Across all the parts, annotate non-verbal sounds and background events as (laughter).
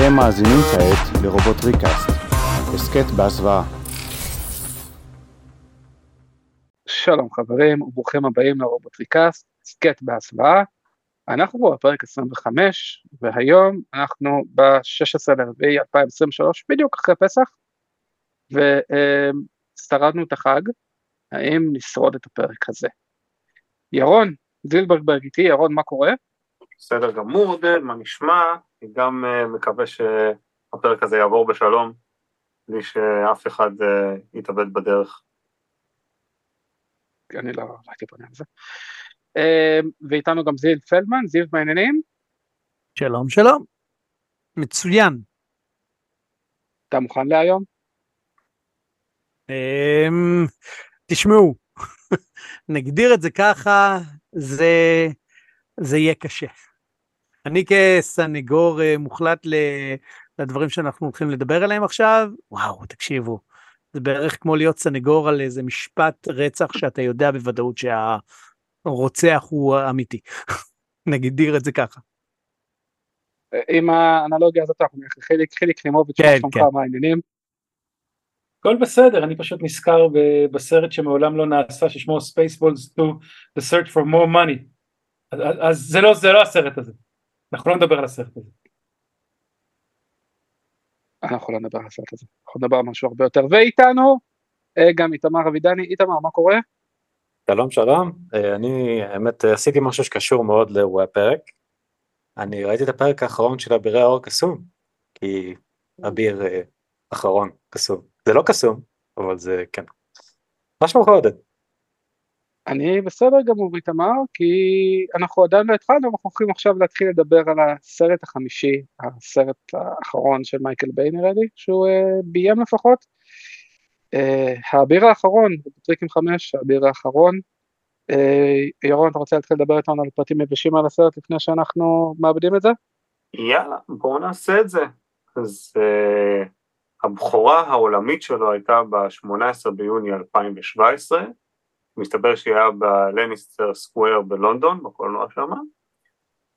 אתם מאזינים כעת לרובוט ריקאסט, הסכת בהסוואה. שלום חברים וברוכים הבאים לרובוט ריקאסט, הסכת בהסוואה. אנחנו פה בפרק 25 והיום אנחנו ב-16 לרביעי 2023 בדיוק אחרי פסח ושרדנו את החג, האם נשרוד את הפרק הזה? ירון זילברברג איתי, ירון מה קורה? בסדר גמור עודד, מה נשמע? אני גם uh, מקווה שהפרק הזה יעבור בשלום, בלי שאף אחד uh, יתאבד בדרך. אני לא הייתי פונה על זה. Uh, ואיתנו גם זיו פלדמן, זיו בעניינים? שלום שלום. מצוין. אתה מוכן להיום? Um, תשמעו, (laughs) נגדיר את זה ככה, זה, זה יהיה קשה. אני כסנגור אה, מוחלט לדברים שאנחנו הולכים לדבר עליהם עכשיו, וואו, תקשיבו, זה בערך כמו להיות סנגור על איזה משפט רצח שאתה יודע בוודאות שהרוצח הוא אמיתי. (laughs) נגדיר את זה ככה. עם האנלוגיה הזאת אנחנו נלך חיליק, חיליק חימוביץ', כן, כן. מה העניינים? הכל בסדר, אני פשוט נזכר בסרט שמעולם לא נעשה ששמו Spaceballs 2, The Search for More Money. אז, אז זה, לא, זה לא הסרט הזה, אנחנו לא נדבר על הסרט הזה. אנחנו לא נדבר על הסרט הזה, אנחנו נדבר על משהו הרבה יותר. ואיתנו אה, גם איתמר אבידני, איתמר מה קורה? שלום שלום, אה, אני האמת אה, עשיתי משהו שקשור מאוד לאירועי הפרק. אני ראיתי את הפרק האחרון של אבירי האור קסום, כי אביר אחרון קסום. זה לא קסום, אבל זה כן. מה שלומך עודד? אני בסדר גמור איתמר, כי אנחנו עדיין לא התחלנו, אנחנו הולכים עכשיו להתחיל לדבר על הסרט החמישי, הסרט האחרון של מייקל ביי נראה לי, שהוא uh, ביים לפחות. Uh, האביר האחרון, טריקים חמש, האביר האחרון. Uh, ירון, אתה רוצה להתחיל לדבר איתנו על פרטים יבשים על הסרט לפני שאנחנו מאבדים את זה? יאללה, בואו נעשה את זה. אז uh, הבכורה העולמית שלו הייתה ב-18 ביוני 2017, מסתבר שהיא היה בלניסטר סקוויר בלונדון, בקולנוע שם.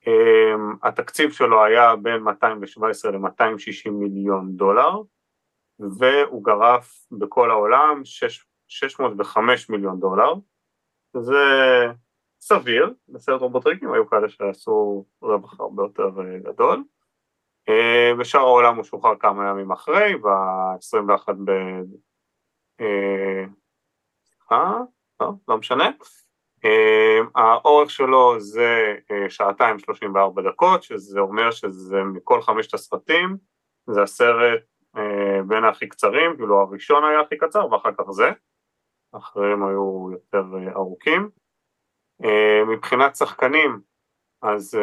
Um, התקציב שלו היה בין 217 ל-260 מיליון דולר, והוא גרף בכל העולם 6, 605 מיליון דולר, זה סביר, בסרט רובוטריקים היו כאלה שעשו רווח הרבה יותר גדול. Uh, בשאר העולם הוא שוחרר כמה ימים אחרי, ב-21 ב... Uh, סליחה, לא, לא משנה. Uh, האורך שלו זה uh, שעתיים 34 דקות, שזה אומר שזה מכל חמשת הסרטים, זה הסרט uh, בין הכי קצרים, כאילו הראשון היה הכי קצר ואחר כך זה, האחרים היו יותר uh, ארוכים. Uh, מבחינת שחקנים, אז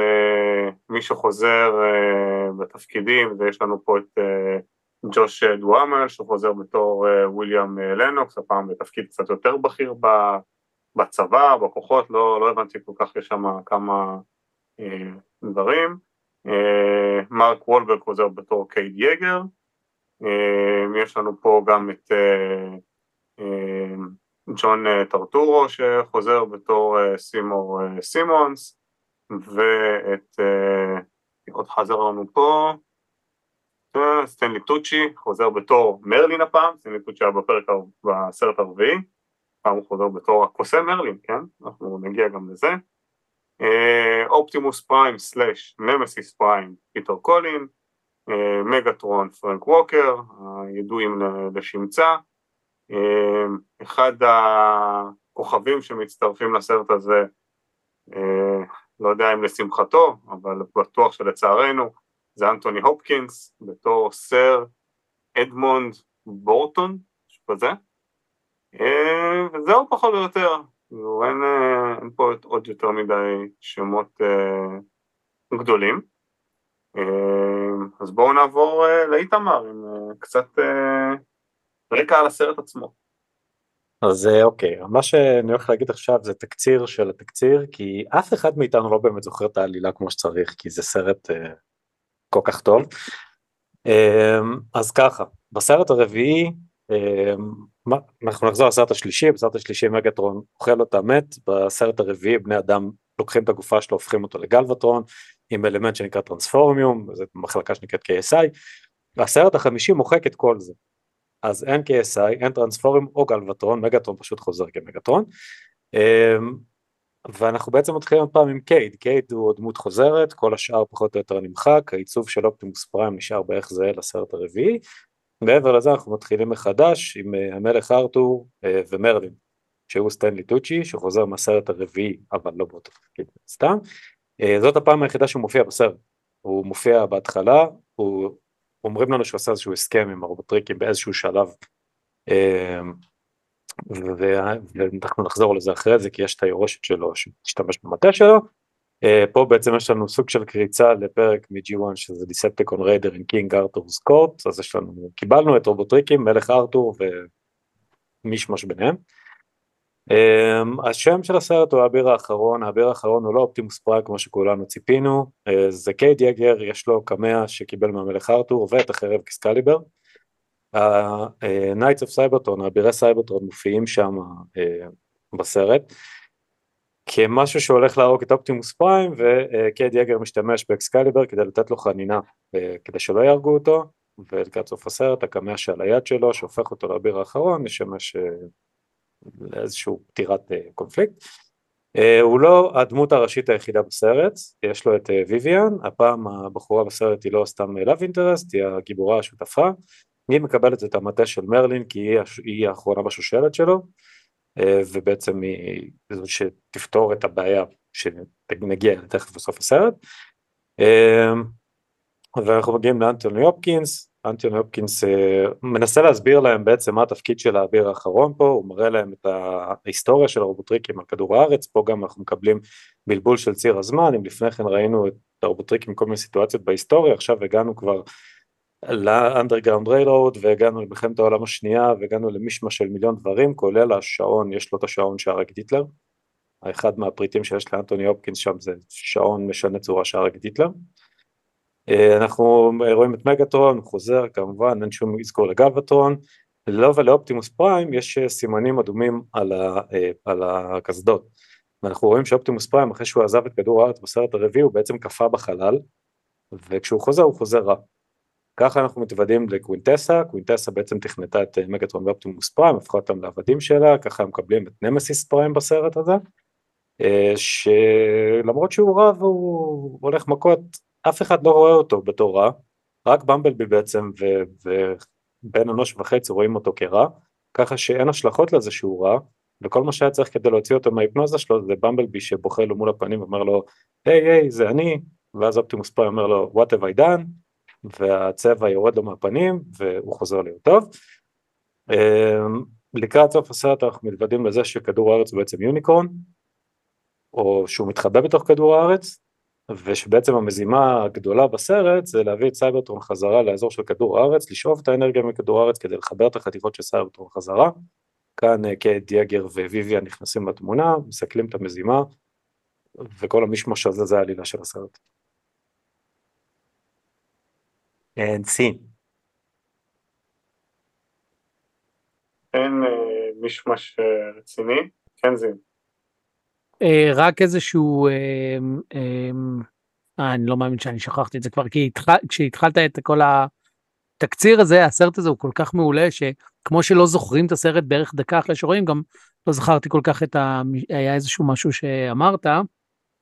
מי שחוזר בתפקידים, ויש לנו פה את ג'וש דואמל שחוזר בתור uh, וויליאם uh, לנוקס, הפעם בתפקיד קצת יותר בכיר בצבא, בכוחות, לא, לא הבנתי כל כך, יש שם כמה uh, דברים. Uh, מרק וולברג חוזר בתור קייד יגר, uh, יש לנו פה גם את uh, uh, ג'ון טרטורו שחוזר בתור uh, סימור uh, סימונס, ואת, uh, עוד חזר לנו פה, סטנלי טוצ'י חוזר בתור מרלין הפעם, סטנלי טוצ'י היה בפרק, בסרט הרביעי, פעם הוא חוזר בתור הקוסם מרלין, כן? אנחנו נגיע גם לזה. אופטימוס פריים slash נמסיס פריים פיטר קאלן, מגטרון פרנק ווקר, הידועים לשמצה, אחד הכוכבים שמצטרפים לסרט הזה לא יודע אם לשמחתו, אבל בטוח שלצערנו, זה אנטוני הופקינס בתור סר אדמונד בורטון, משהו כזה. אה, וזהו פחות או יותר, אין, אה, אין פה עוד יותר מדי שמות אה, גדולים. אז בואו נעבור לאיתמר עם קצת רקע על הסרט עצמו. אז אוקיי, מה שאני הולך להגיד עכשיו זה תקציר של התקציר, כי אף אחד מאיתנו לא באמת זוכר את העלילה כמו שצריך, כי זה סרט אה, כל כך טוב. אה, אז ככה, בסרט הרביעי, אה, אנחנו נחזור לסרט השלישי, בסרט השלישי מגטרון אוכל אותה מת, בסרט הרביעי בני אדם לוקחים את הגופה שלו, הופכים אותו לגלווטרון, עם אלמנט שנקרא טרנספורמיום, זו מחלקה שנקראת KSI, והסרט החמישי מוחק את כל זה. אז אין KSI, אין טרנספורמיום או גלווטרון, מגטרון פשוט חוזר כמגטרון. ואנחנו בעצם מתחילים עוד פעם עם קייד, קייד הוא דמות חוזרת, כל השאר פחות או יותר נמחק, העיצוב של אופטימוס פריים נשאר בערך זהה לסרט הרביעי, מעבר לזה אנחנו מתחילים מחדש עם אה, המלך ארתור אה, ומרלין, שהוא סטנלי טוצ'י שחוזר מהסרט הרביעי אבל לא באותו תפקיד סתם, אה, זאת הפעם היחידה שהוא מופיע בסרט, הוא מופיע בהתחלה, הוא, אומרים לנו שהוא עשה איזשהו הסכם עם הרובוטריקים באיזשהו שלב ואנחנו נחזור לזה אחרי זה כי יש את היורשת שלו שתשתמש במטה שלו. Uh, פה בעצם יש לנו סוג של קריצה לפרק מ-G1 שזה Decepticon Raider in King Arthur's Court אז יש לנו קיבלנו את רובוטריקים מלך ארתור ומישמש ביניהם. Um, השם של הסרט הוא האביר האחרון, האביר האחרון הוא לא אופטימוס פריים כמו שכולנו ציפינו, uh, זה קייד יגר, יש לו קמע שקיבל מהמלך ארתור ואת החרב אקסקליבר. ה-Knights of Cybertron, אבירי סייברטרון מופיעים שם uh, בסרט כמשהו שהולך להרוג את אופטימוס פריים וקייד יגר משתמש באקסקליבר כדי לתת לו חנינה uh, כדי שלא יהרגו אותו ולקראת סוף הסרט הקמע שעל היד שלו שהופך אותו לאביר האחרון משמש uh, לאיזשהו פתירת קונפליקט. Uh, הוא לא הדמות הראשית היחידה בסרט, יש לו את ויויאן, uh, הפעם הבחורה בסרט היא לא סתם love interest, היא הגיבורה השותפה, היא מקבלת את המטה של מרלין כי היא, היא האחרונה בשושלת שלו אה, ובעצם היא זו שתפתור את הבעיה שנגיע תכף בסוף הסרט. אה, ואנחנו מגיעים לאנטוני הופקינס, אנטוני הופקינס אה, מנסה להסביר להם בעצם מה התפקיד של האביר האחרון פה, הוא מראה להם את ההיסטוריה של הרובוטריקים על כדור הארץ, פה גם אנחנו מקבלים בלבול של ציר הזמן, אם לפני כן ראינו את הרובוטריקים כל מיני סיטואציות בהיסטוריה, עכשיו הגענו כבר ל underground railroad והגענו למלחמת העולם השנייה והגענו למישמש של מיליון דברים כולל השעון יש לו את השעון שהרג את היטלר. האחד מהפריטים שיש לאנטוני הופקינס שם זה שעון משנה צורה שהרג את היטלר. אה, אנחנו רואים את מגטרון חוזר כמובן אין שום אזכור לגלווטרון לא ולאופטימוס פריים יש סימנים אדומים על, ה, אה, על הקסדות. ואנחנו רואים שאופטימוס פריים אחרי שהוא עזב את כדור הארץ בסרט הרביעי הוא בעצם קפא בחלל וכשהוא חוזר הוא חוזר רע ככה אנחנו מתוודים לקווינטסה, קווינטסה בעצם תכנתה את אה, מגטרון ואופטימוס פריים, הפכה אותם לעבדים שלה, ככה הם מקבלים את נמסיס פריים בסרט הזה, אה, שלמרות שהוא רע והוא הולך מכות, אף אחד לא רואה אותו בתור רע, רק במבלבי בעצם ובן אנוש וחצי רואים אותו כרע, ככה שאין השלכות לזה שהוא רע, וכל מה שהיה צריך כדי להוציא אותו מההיפנוזה שלו זה במבלבי שבוכה לו מול הפנים ואומר לו היי היי זה אני, ואז אופטימוס פריים אומר לו what have I done, והצבע יורד לו מהפנים והוא חוזר להיות טוב. אמ, לקראת סוף הסרט אנחנו מתוודעים לזה שכדור הארץ הוא בעצם יוניקורן, או שהוא מתחבא בתוך כדור הארץ, ושבעצם המזימה הגדולה בסרט זה להביא את סייברטרון חזרה לאזור של כדור הארץ, לשאוב את האנרגיה מכדור הארץ כדי לחבר את החתיכות של סייברטרון חזרה. כאן אה, קייד ייגר וויויאן נכנסים לתמונה, מסכלים את המזימה, וכל המישמש הזה זה העלילה של הסרט. And scene. אין אה, מישמש אה, רציני, כן זין. אה, רק איזשהו, אני לא מאמין שאני שכחתי את זה כבר, כי כשהתחלת את כל התקציר הזה, הסרט הזה הוא כל כך מעולה, שכמו שלא זוכרים את הסרט בערך דקה אחרי שרואים, גם לא זכרתי כל כך את ה... היה איזשהו משהו שאמרת.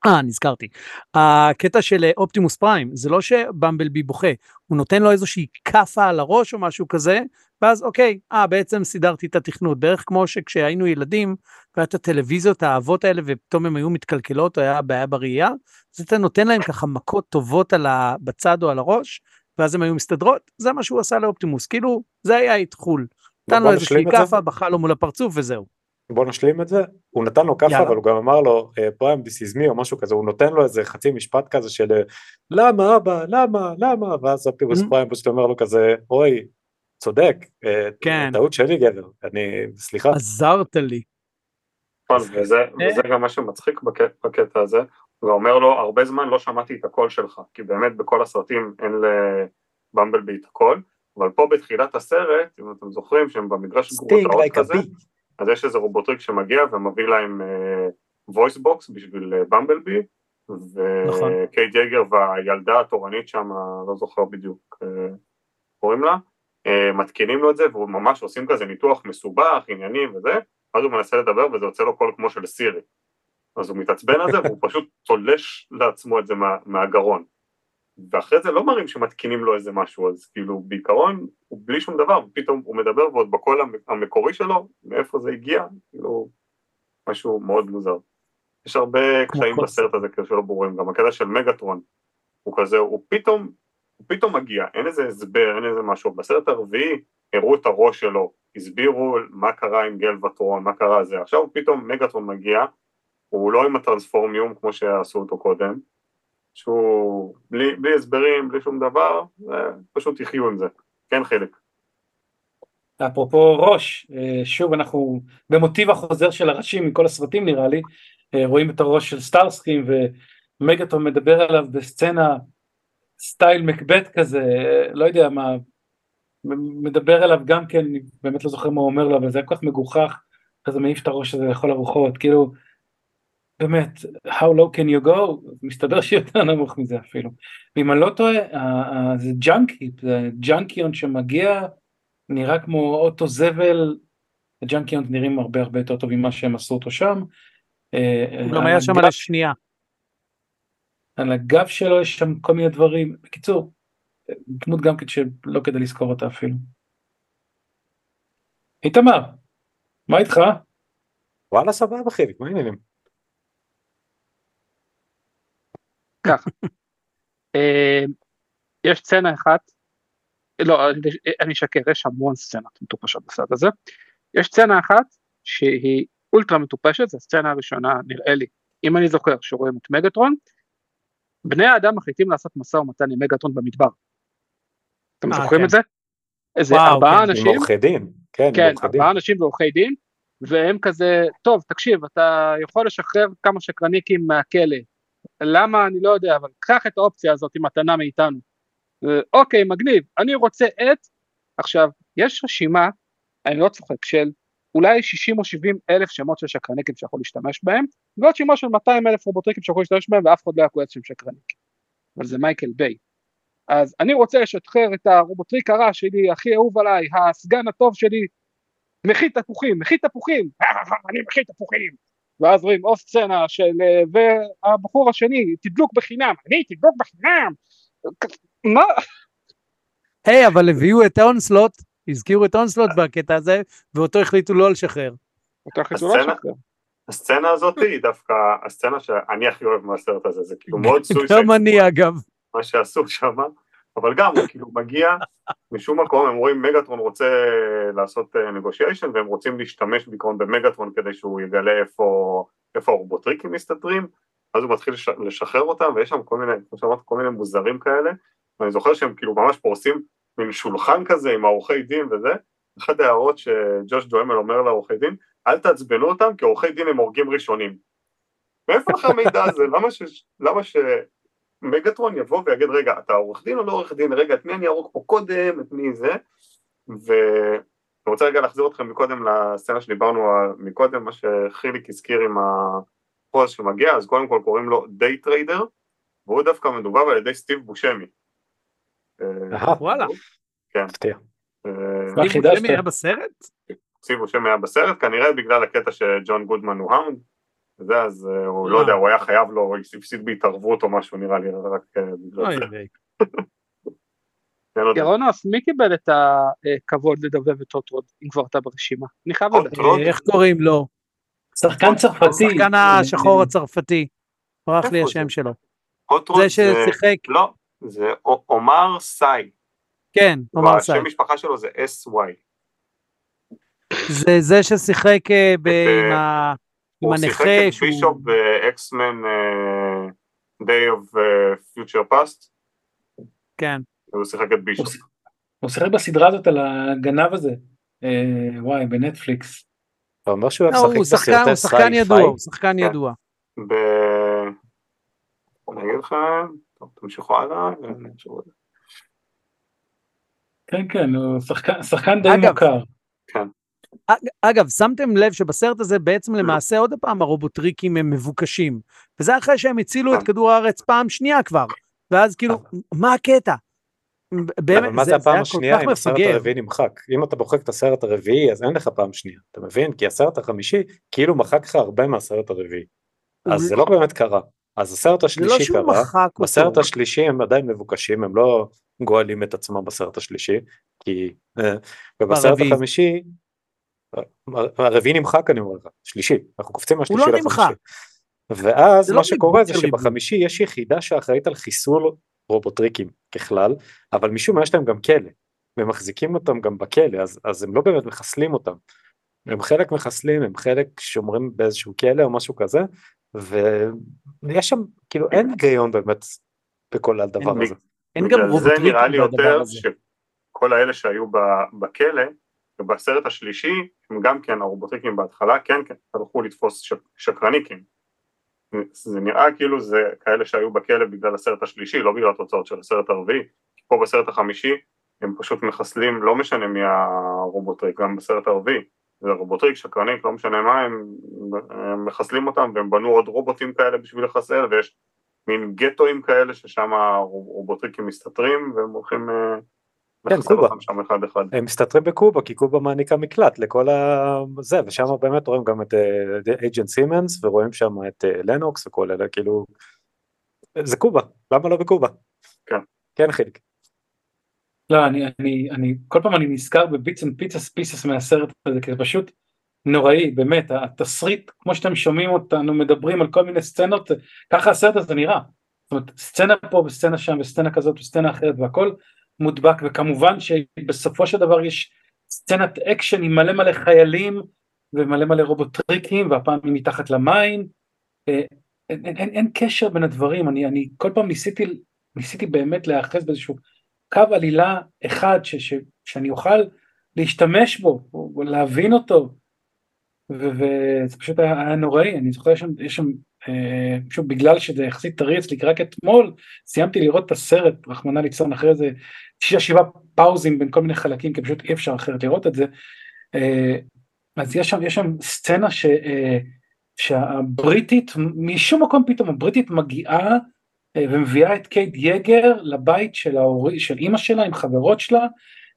אה, נזכרתי. הקטע של אה, אופטימוס פריים, זה לא שבמבלבי בוכה, הוא נותן לו איזושהי כאפה על הראש או משהו כזה, ואז אוקיי, אה, בעצם סידרתי את התכנות. בערך כמו שכשהיינו ילדים, והיה את הטלוויזיות האהבות האלה, ופתאום הם היו מתקלקלות, או היה בעיה בראייה, אז אתה נותן להם ככה מכות טובות על ה... בצד או על הראש, ואז הם היו מסתדרות, זה מה שהוא עשה לאופטימוס, כאילו, זה היה איתחול. נתן לו איזושהי כאפה, בכה לו מול הפרצוף וזהו. בוא נשלים את זה, הוא נתן לו כאפה אבל הוא גם אמר לו פריים דיסיזמי או משהו כזה, הוא נותן לו איזה חצי משפט כזה של למה אבא, למה, למה, ואז אופטימוס פריים פשוט אומר לו כזה, אוי, צודק, אה, כן. טעות שלי גבר, אני, סליחה. עזרת לי. נכון, וזה, אה? וזה גם מה שמצחיק בקטע הזה, הוא אומר לו, הרבה זמן לא שמעתי את הקול שלך, כי באמת בכל הסרטים אין לבמבלבי את הקול, אבל פה בתחילת הסרט, אם אתם זוכרים שהם במגרש גרוטאות כזה, אז יש איזה רובוטריק שמגיע ומביא להם uh, voice box בשביל במבלבי, uh, נכון. וקייד ייגר והילדה התורנית שם, לא זוכר בדיוק אה, קוראים לה, אה, מתקינים לו את זה והוא ממש עושים כזה ניתוח מסובך, עניינים וזה, אז הוא מנסה לדבר וזה יוצא לו קול כמו של סירי. אז הוא מתעצבן על זה והוא פשוט תולש לעצמו את זה מה, מהגרון. ואחרי זה לא מראים שמתקינים לו איזה משהו, אז כאילו בעיקרון בלי שום דבר, ופתאום הוא מדבר ועוד בקול המ- המקורי שלו, מאיפה זה הגיע, כאילו משהו מאוד מוזר. יש הרבה קשיים בסרט הזה כאלה שלא ברורים, גם הקטע של מגאטרון, הוא כזה, הוא פתאום, הוא פתאום מגיע, אין איזה הסבר, אין איזה משהו, בסרט הרביעי הראו את הראש שלו, הסבירו מה קרה עם גל וטרון, מה קרה זה, עכשיו פתאום מגאטרון מגיע, הוא לא עם הטרנספורמיום כמו שעשו אותו קודם, שהוא בלי, בלי הסברים, בלי שום דבר, פשוט יחיו עם זה, כן חלק. אפרופו ראש, אה, שוב אנחנו במוטיב החוזר של הראשים מכל הסרטים נראה לי, אה, רואים את הראש של סטארסקרים ומגאטון מדבר עליו בסצנה סטייל מקבט כזה, לא יודע מה, מדבר אליו גם כן, באמת לא זוכר מה הוא אומר לו, אבל זה היה כל כך מגוחך, כזה מעיף את הראש הזה לכל הרוחות, כאילו, באמת, how low can you go, מסתבר שיותר נמוך מזה אפילו, ואם אני לא טועה, זה ג'אנקי, זה ג'אנקיון שמגיע, נראה כמו אוטו זבל, הג'אנקיונס נראים הרבה הרבה יותר טוב ממה שהם עשו אותו שם. אה, הוא גם על היה שם הגב- לשנייה. על הגב שלו יש שם כל מיני דברים, בקיצור, דמות גם כן שלא כדאי לזכור אותה אפילו. איתמר, מה איתך? וואלה סבבה חיליק, מה העניינים? אה, יש סצנה אחת, לא, אני- אשקר, יש המון סצנות מטופשות בסרט הזה. יש סצנה אחת שהיא אולטרה מטופשת, זו הסצנה הראשונה, נראה לי, אם אני זוכר, שרואים את מגטרון, בני האדם מחליטים לעשות משא ומתן עם מגטרון במדבר. אתם אה, זוכרים כן. את זה? איזה ארבעה כן, עם אנשים, עורכי דין, כן, עם כן. ארבעה אנשים ועורכי דין, והם כזה, טוב, תקשיב, אתה יכול לשחרר כמה שקרניקים מהכלא, למה אני לא יודע, אבל קח את האופציה הזאת עם מתנה מאיתנו. אה, אוקיי, מגניב, אני רוצה את, עכשיו, יש רשימה, אני לא צוחק, של אולי 60 או 70 אלף שמות של שקרניקים שיכול להשתמש בהם, ועוד שימה של 200 אלף רובוטריקים שיכול להשתמש בהם, ואף אחד לא כועס שהם שקרניקים. אבל זה מייקל ביי. אז אני רוצה לשחרר את הרובוטריק הרע שלי, הכי אהוב עליי, הסגן הטוב שלי, מכין תפוחים, מכין תפוחים, (laughs) אני מכין תפוחים. ואז רואים אוף סצנה של, אה, והבחור השני, תדלוק בחינם, אני תדלוק בחינם. מה? היי, אבל הביאו את אונסלוט, הזכירו את אונסלוט בקטע הזה, ואותו החליטו לא לשחרר. אותו איזו סצנה? לשחרר. הסצנה הזאת היא דווקא הסצנה שאני הכי אוהב מהסרט הזה, זה כאילו (laughs) מאוד סויסייד. גם אני אגב. מה שעשו שם, אבל גם הוא כאילו מגיע משום מקום, הם רואים מגטרון רוצה לעשות נגושיישן והם רוצים להשתמש בעיקרון במגטרון כדי שהוא יגלה איפה, איפה הרובוטריקים מסתתרים, אז הוא מתחיל לש, לשחרר אותם ויש שם כל מיני, כמו שאמרת, כל מיני מוזרים כאלה, ואני זוכר שהם כאילו ממש פורסים מין שולחן כזה עם העורכי דין וזה, אחת ההערות שג'וש דואמל אומר לעורכי דין, אל תעצבנו אותם כי עורכי דין הם הורגים ראשונים. מאיפה לך המידע הזה? למה, ש... למה שמגטרון יבוא ויגיד רגע אתה עורך דין או לא עורך דין? רגע את מי אני אהרוג פה קודם? את מי זה? ואני רוצה רגע להחזיר אתכם מקודם לסצנה שדיברנו מקודם, מה שחיליק הזכיר עם האף הזה שמגיע, אז קודם כל קוראים לו דיי טריידר, והוא דווקא מדובב על ידי סטיב בושמי. וואלה. כן. אה, חידשת? בושמי היה בסרט? סטיב בושמי היה בסרט, כנראה בגלל הקטע שג'ון גודמן הוא האונד, וזה אז אה, הוא לא אה. יודע, הוא היה חייב לו, הוא הפסיד בהתערבות או משהו נראה לי, רק אה, בגלל זה. (laughs) לא. ירונוס, מי קיבל את הכבוד לדובב את הוטרוד, אם כבר אתה ברשימה? אני חייב לדעת. איך קוראים לו? שחקן צרפתי. השחקן השחור הצרפתי. ברח לי השם זה? שלו. זה ששיחק, לא, זה עומר סאי, כן, עומר סאי. השם משפחה שלו זה SY, זה זה ששיחק ב- אה, עם ה- עם הוא שיחק הנכה את. בישופ ב-X-Men אה, Day of אה, Future Past, כן. הוא שיחק את בישופ. הוא שיחק בסדרה הזאת על הגנב הזה. אה, וואי, בנטפליקס. אתה אומר שהוא לא, היה הוא משחק שחקן בסרטי הוא שחקן ידוע, Sci-Fi? הוא שחקן כן. ידוע. ב... אני אגיד טוב, תמשיכו הלאה. כן, כן, הוא שחקן, שחקן די אגב, מוכר. אגב, שמתם לב שבסרט הזה בעצם למעשה עוד פעם הרובוטריקים הם מבוקשים. וזה אחרי שהם הצילו את כדור הארץ פעם שנייה כבר. ואז כאילו, מה הקטע? באמת, מה זה, זה הפעם השנייה אם הסרט. הרביעי נמחק? אם אתה מוחק את הסרט הרביעי אז אין לך פעם שנייה, אתה מבין? כי הסרט החמישי כאילו מחק לך הרבה מהסרט הרביעי. אז זה לא באמת קרה. אז הסרט לא השלישי שהוא קרה, בסרט. השלישי הם עדיין מבוקשים, הם לא גואלים את עצמם בסרט השלישי, כי... אה, ובסרט. החמישי, הרביעי נמחק אני אומר לך, שלישי, אנחנו קופצים מהשלישי לא לחמישי. נמחק. ואז זה מה לא שקורה זה. שבחמישי יש יחידה שאחראית על חיסול רובוטריקים ככלל, אבל משום מה יש להם גם כלא, והם מחזיקים אותם גם בכלא, אז, אז הם לא באמת מחסלים אותם. הם חלק מחסלים, הם חלק שומרים באיזשהו כלא או משהו כזה, ויש שם, כאילו אין היגיון באמת בכל הדבר אין הזה. אין גם בגלל זה רובוטריקים נראה לי בדבר יותר הזה. שכל האלה שהיו ב- בכלא, ובסרט השלישי הם גם כן הרובוטריקים בהתחלה, כן כן, הלכו לתפוס שק, שקרניקים. זה נראה כאילו זה כאלה שהיו בכלא בגלל הסרט השלישי, לא בגלל התוצאות של הסרט הרביעי. פה בסרט החמישי הם פשוט מחסלים, לא משנה מי הרובוטריק, גם בסרט הרביעי. זה רובוטריק, שקרניקון, לא משנה מה, הם, הם מחסלים אותם והם בנו עוד רובוטים כאלה בשביל לחסל ויש מין גטואים כאלה ששם הרובוטריקים מסתתרים והם הולכים אה, כן, קובה. אחד אחד. הם מסתתרים בקובה כי קובה מעניקה מקלט לכל ה... זה ושם באמת רואים גם את agent סימנס ורואים שם את אה, לנוקס וכל אלה כאילו זה קובה למה לא בקובה? כן. כן חיליק. לא, אני, אני, אני, כל פעם אני נזכר ב bits and pieces pieces מהסרט הזה, כי זה פשוט נוראי, באמת, התסריט, כמו שאתם שומעים אותנו מדברים על כל מיני סצנות, ככה הסרט הזה נראה. זאת אומרת, סצנה פה וסצנה שם וסצנה כזאת וסצנה אחרת והכל מודבק, וכמובן שבסופו של דבר יש סצנת אקשן עם מלא מלא חיילים ומלא מלא רובוטריקים, והפעם היא מתחת למים. אה, אין, אין, אין, אין קשר בין הדברים, אני, אני כל פעם ניסיתי, ניסיתי באמת להיאחז באיזשהו קו עלילה אחד ש, ש, שאני אוכל להשתמש בו, או, להבין אותו, וזה פשוט היה, היה נוראי, אני זוכר שם, יש שם, אה, פשוט בגלל שזה יחסית טרי אצלי, רק אתמול סיימתי לראות את הסרט, רחמנא ליצלן, אחרי איזה שישה שבעה פאוזים בין כל מיני חלקים, כי פשוט אי אפשר אחרת לראות את זה, אה, אז יש שם, יש שם סצנה ש, אה, שהבריטית, משום מקום פתאום הבריטית מגיעה אה, ומביאה את קייט יגר לבית של, ההורי, של אימא שלה עם חברות שלה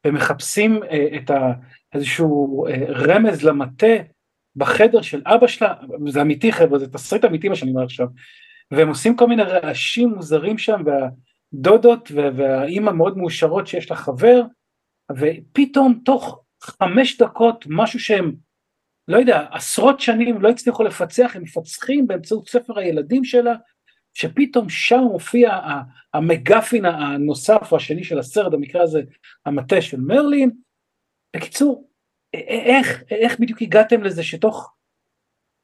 ומחפשים את ה, איזשהו רמז למטה בחדר של אבא שלה, זה אמיתי חבר'ה, זה תסריט אמיתי מה שאני אומר עכשיו, והם עושים כל מיני רעשים מוזרים שם והדודות וה- והאימא מאוד מאושרות שיש לה חבר ופתאום תוך חמש דקות משהו שהם לא יודע עשרות שנים לא הצליחו לפצח הם מפצחים באמצעות ספר הילדים שלה שפתאום שם מופיע המגפין הנוסף או השני של הסרט במקרה הזה המטה של מרלין. בקיצור איך איך בדיוק הגעתם לזה שתוך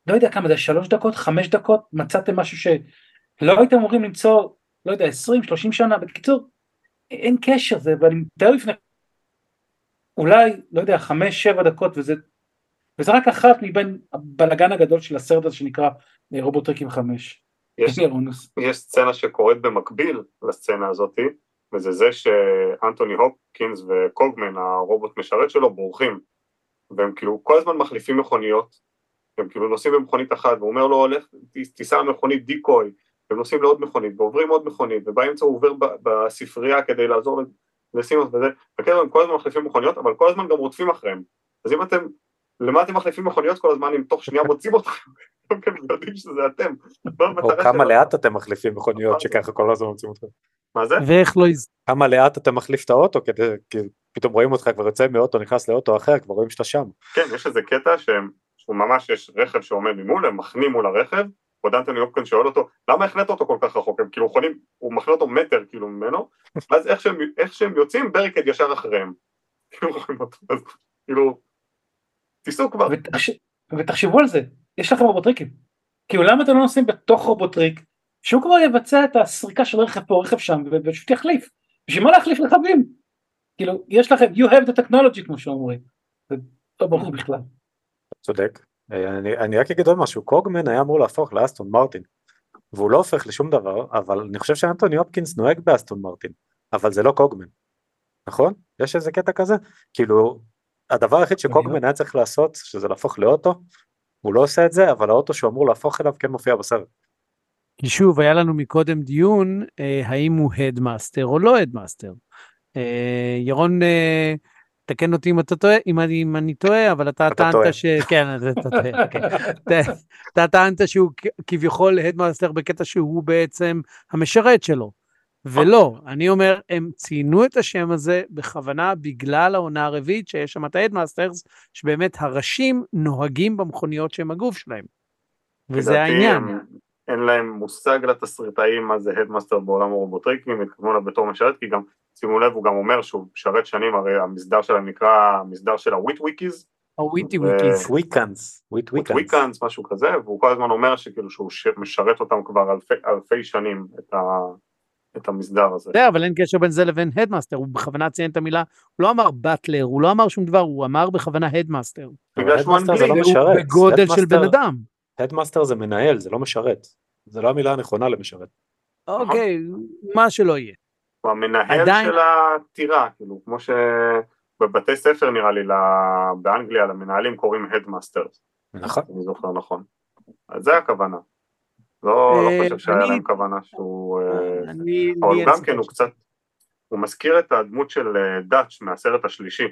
לא יודע כמה זה שלוש דקות חמש דקות מצאתם משהו שלא הייתם אמורים למצוא לא יודע 20 30 שנה בקיצור אין קשר זה ואני מתאר לפני אולי לא יודע חמש שבע דקות וזה וזה רק אחת מבין הבלגן הגדול של הסרט הזה שנקרא אה, רובוטריקים חמש. יש. יש סצנה שקורית במקביל לסצנה הזאתי, וזה זה שאנטוני הופקינס וקוגמן, הרובוט משרת שלו, בורחים. והם כאילו כל הזמן מחליפים מכוניות, הם כאילו נוסעים במכונית אחת, והוא אומר לו, הולך, תיסע מכונית דיקוי, והם נוסעים לעוד מכונית, ועוברים עוד מכונית, ובאמצע הוא עובר בספרייה כדי לעזור לסימוס וזה, וכן, הם כל הזמן מחליפים מכוניות, אבל כל הזמן גם רודפים אחריהם. אז אם אתם, למה אתם מחליפים מכוניות כל הזמן אם תוך שנייה מוצאים אתכם? (laughs) אתם יודעים שזה אתם. או כמה? לאט אתם מחליפים מכוניות שככה כל הזמן מוצאים אותך. מה זה? ואיך לא... כמה לאט אתה מחליף את האוטו כדי פתאום רואים אותך כבר יוצא מאוטו נכנס לאוטו אחר כבר רואים שאתה שם. כן, יש איזה קטע שהם, שהוא ממש יש רכב שעומד ממול, הם מחנים מול הרכב, עוד אנטוני הופקינס שואל אותו, למה החנית אותו כל כך רחוק? הם כאילו יכולים, הוא מחנה אותו מטר כאילו ממנו, (laughs) ואז איך שהם, איך שהם יוצאים, בריקד ישר אחריהם. (laughs) כאילו, רואים אותו, אז כאילו, תיסעו כבר. ותחש... ותחשבו על זה, יש לכם רובוטריקים. כאילו למה אתם לא נוסעים בתוך רובוטריק, שהוא כבר יבצע את הסריקה של רכב פה, רכב שם, ופשוט יחליף. בשביל מה להחליף רכבים? כאילו, יש לכם, you have the technology כמו שאומרים. זה לא ברור בכלל. צודק. אה, אני, אני רק אגיד עוד משהו, קוגמן היה אמור להפוך לאסטון מרטין, והוא לא הופך לשום דבר, אבל אני חושב שאנטוני הופקינס נוהג באסטון מרטין, אבל זה לא קוגמן, נכון? יש איזה קטע כזה? כאילו, הדבר היחיד שקוגמן היה צריך לעשות שזה להפוך לאוטו, הוא לא עושה את זה, אבל האוטו שהוא אמור להפוך אליו כן מופיע בסרט. כי שוב, היה לנו מקודם דיון, אה, האם הוא הדמאסטר או לא הדמאסטר. אה, ירון, אה, תקן אותי אם אתה טועה, אם אני, אם אני טועה, אבל אתה, אתה טענת. ש... כן, אתה טועה, (laughs) אוקיי. אתה- אתה טענת שהוא כביכול headmaster בקטע שהוא בעצם המשרת שלו. ולא, אני אומר, הם ציינו את השם הזה בכוונה בגלל העונה הרביעית שיש שם את ה headmasters, שבאמת הראשים נוהגים במכוניות שהם הגוף שלהם. וזה העניין. אין להם מושג לתסריטאים מה זה headmaster בעולם הרובוטריקים, הם התכוונו אליו בתור משרת, כי גם, שימו לב, הוא גם אומר שהוא משרת שנים, הרי המסדר שלהם נקרא המסדר של ה Witwickies, ה Witwickies. Wiccans, Witwiccans. Wiccans, משהו כזה, והוא כל הזמן אומר שכאילו שהוא ש- משרת אותם כבר אלפי, אלפי שנים, את, ה, את המסדר הזה. בסדר, אבל אין קשר בין זה לבין headmaster, הוא בכוונה ציין את המילה, הוא לא אמר butler, הוא לא אמר שום דבר, הוא אמר בכוונה headmaster. בגלל שהוא זה לא אנגלי, משרת. בגודל של headmaster- בן אדם. headmaster זה מנהל, זה לא משרת. זה לא המילה הנכונה למשרת. אוקיי, מה שלא יהיה. הוא המנהל עדיין- של הטירה, כאילו, כמו שבבתי ספר נראה לי, באנגליה למנהלים קוראים headmasters. נכון. אני זוכר נכון. אז זה הכוונה. לא, לא אה, חושב שהיה להם כוונה שהוא... אה, אני... אבל גם כן, הוא קצת... הוא מזכיר את הדמות של אה, דאץ' מהסרט השלישי.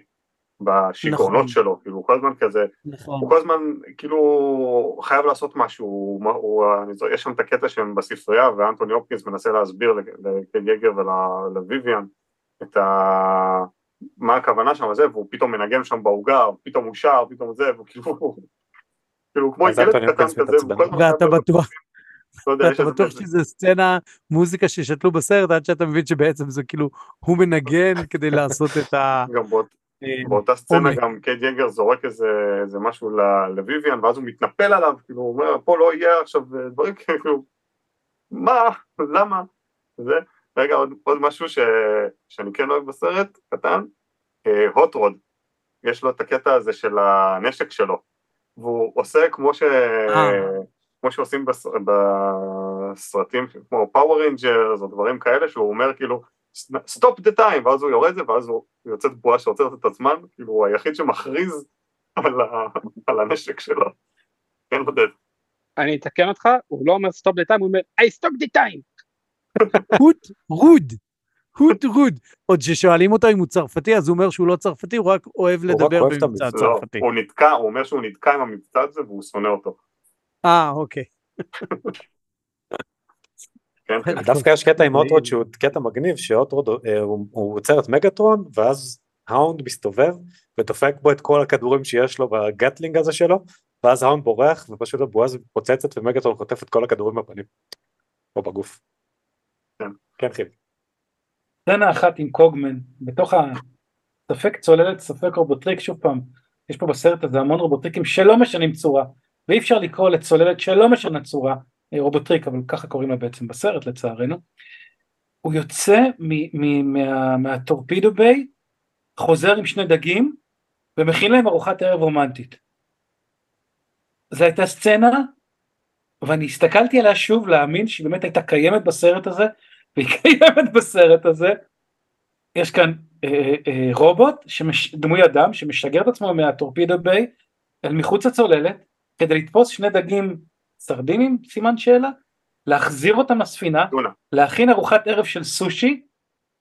בשיגעונות נכון. שלו, כאילו הוא כל הזמן כזה, נכון. הוא כל הזמן כאילו חייב לעשות משהו, הוא, הוא, יש שם את הקטע שהם בספרייה ואנטוני הופקינס מנסה להסביר לקל יגר ולוויביאן את ה... מה הכוונה שם וזה, והוא פתאום מנגן שם בעוגה, פתאום הוא שר, פתאום זה, והוא כאילו, כאילו כמו ילד קטן כזה, ואתה בטוח, לא איזה בטוח שזה סצנה מוזיקה ששתלו בסרט עד שאתה מבין שבעצם זה כאילו הוא מנגן כדי לעשות את ה... אה, באותה סצנה. גם קייד יגר זורק איזה, איזה משהו לוויויאן ואז הוא מתנפל עליו, כאילו הוא אומר פה לא יהיה עכשיו אה, דברים (laughs) כאילו, מה, למה, זה, רגע עוד, עוד משהו ש, שאני כן אוהב בסרט, קטן, הוט רוד, יש לו את הקטע הזה של הנשק שלו, והוא עושה כמו ש... אה. כמו שעושים בס... בסרטים כמו Power Rangers או דברים כאלה שהוא אומר כאילו stop the time ואז הוא יורד זה ואז הוא יוצאת בועה שעוצרת את הזמן כאילו הוא היחיד שמכריז על, ה... על הנשק שלו. כן עודד. אני אתקן אותך, הוא לא אומר stop the time, הוא אומר I stop the time. הוט רוד. הוט רוד. עוד ששואלים אותו אם הוא צרפתי אז הוא אומר שהוא לא צרפתי הוא רק אוהב הוא רק לדבר את במבטא. לא, צרפתי. הוא נתקע, הוא אומר שהוא נתקע עם המבטא הזה והוא שונא אותו. אה אוקיי. (laughs) כן, כן. דווקא יש קטע עם הוט רוד שהוא קטע מגניב שהוט רוד אה, הוא עוצר את מגטרון ואז האונד מסתובב ודופק בו את כל הכדורים שיש לו בגטלינג הזה שלו ואז האונד בורח ופשוט הבועה הזו מתפוצצת ומגטרון חוטף את כל הכדורים בפנים. או בגוף. כן. כן חיל. סצנה אחת עם קוגמן, בתוך הספק צוללת ספק רובוטריק, שוב פעם, יש פה בסרט הזה המון רובוטריקים שלא משנים צורה, ואי אפשר לקרוא לצוללת שלא משנה צורה רובוטריק, אבל ככה קוראים לה בעצם בסרט לצערנו. הוא יוצא מה torpedo bay, חוזר עם שני דגים, ומכין להם ארוחת ערב רומנטית. זו הייתה סצנה, ואני הסתכלתי עליה שוב להאמין שהיא באמת הייתה קיימת בסרט הזה, והיא (laughs) קיימת בסרט הזה. יש כאן אה, אה, רובוט, שמש, דמוי אדם, שמשגר את עצמו מה torpedo bay אל מחוץ לצוללת, כדי לתפוס שני דגים סרדינים, סימן שאלה, להחזיר אותם לספינה. להכין ארוחת ערב של סושי,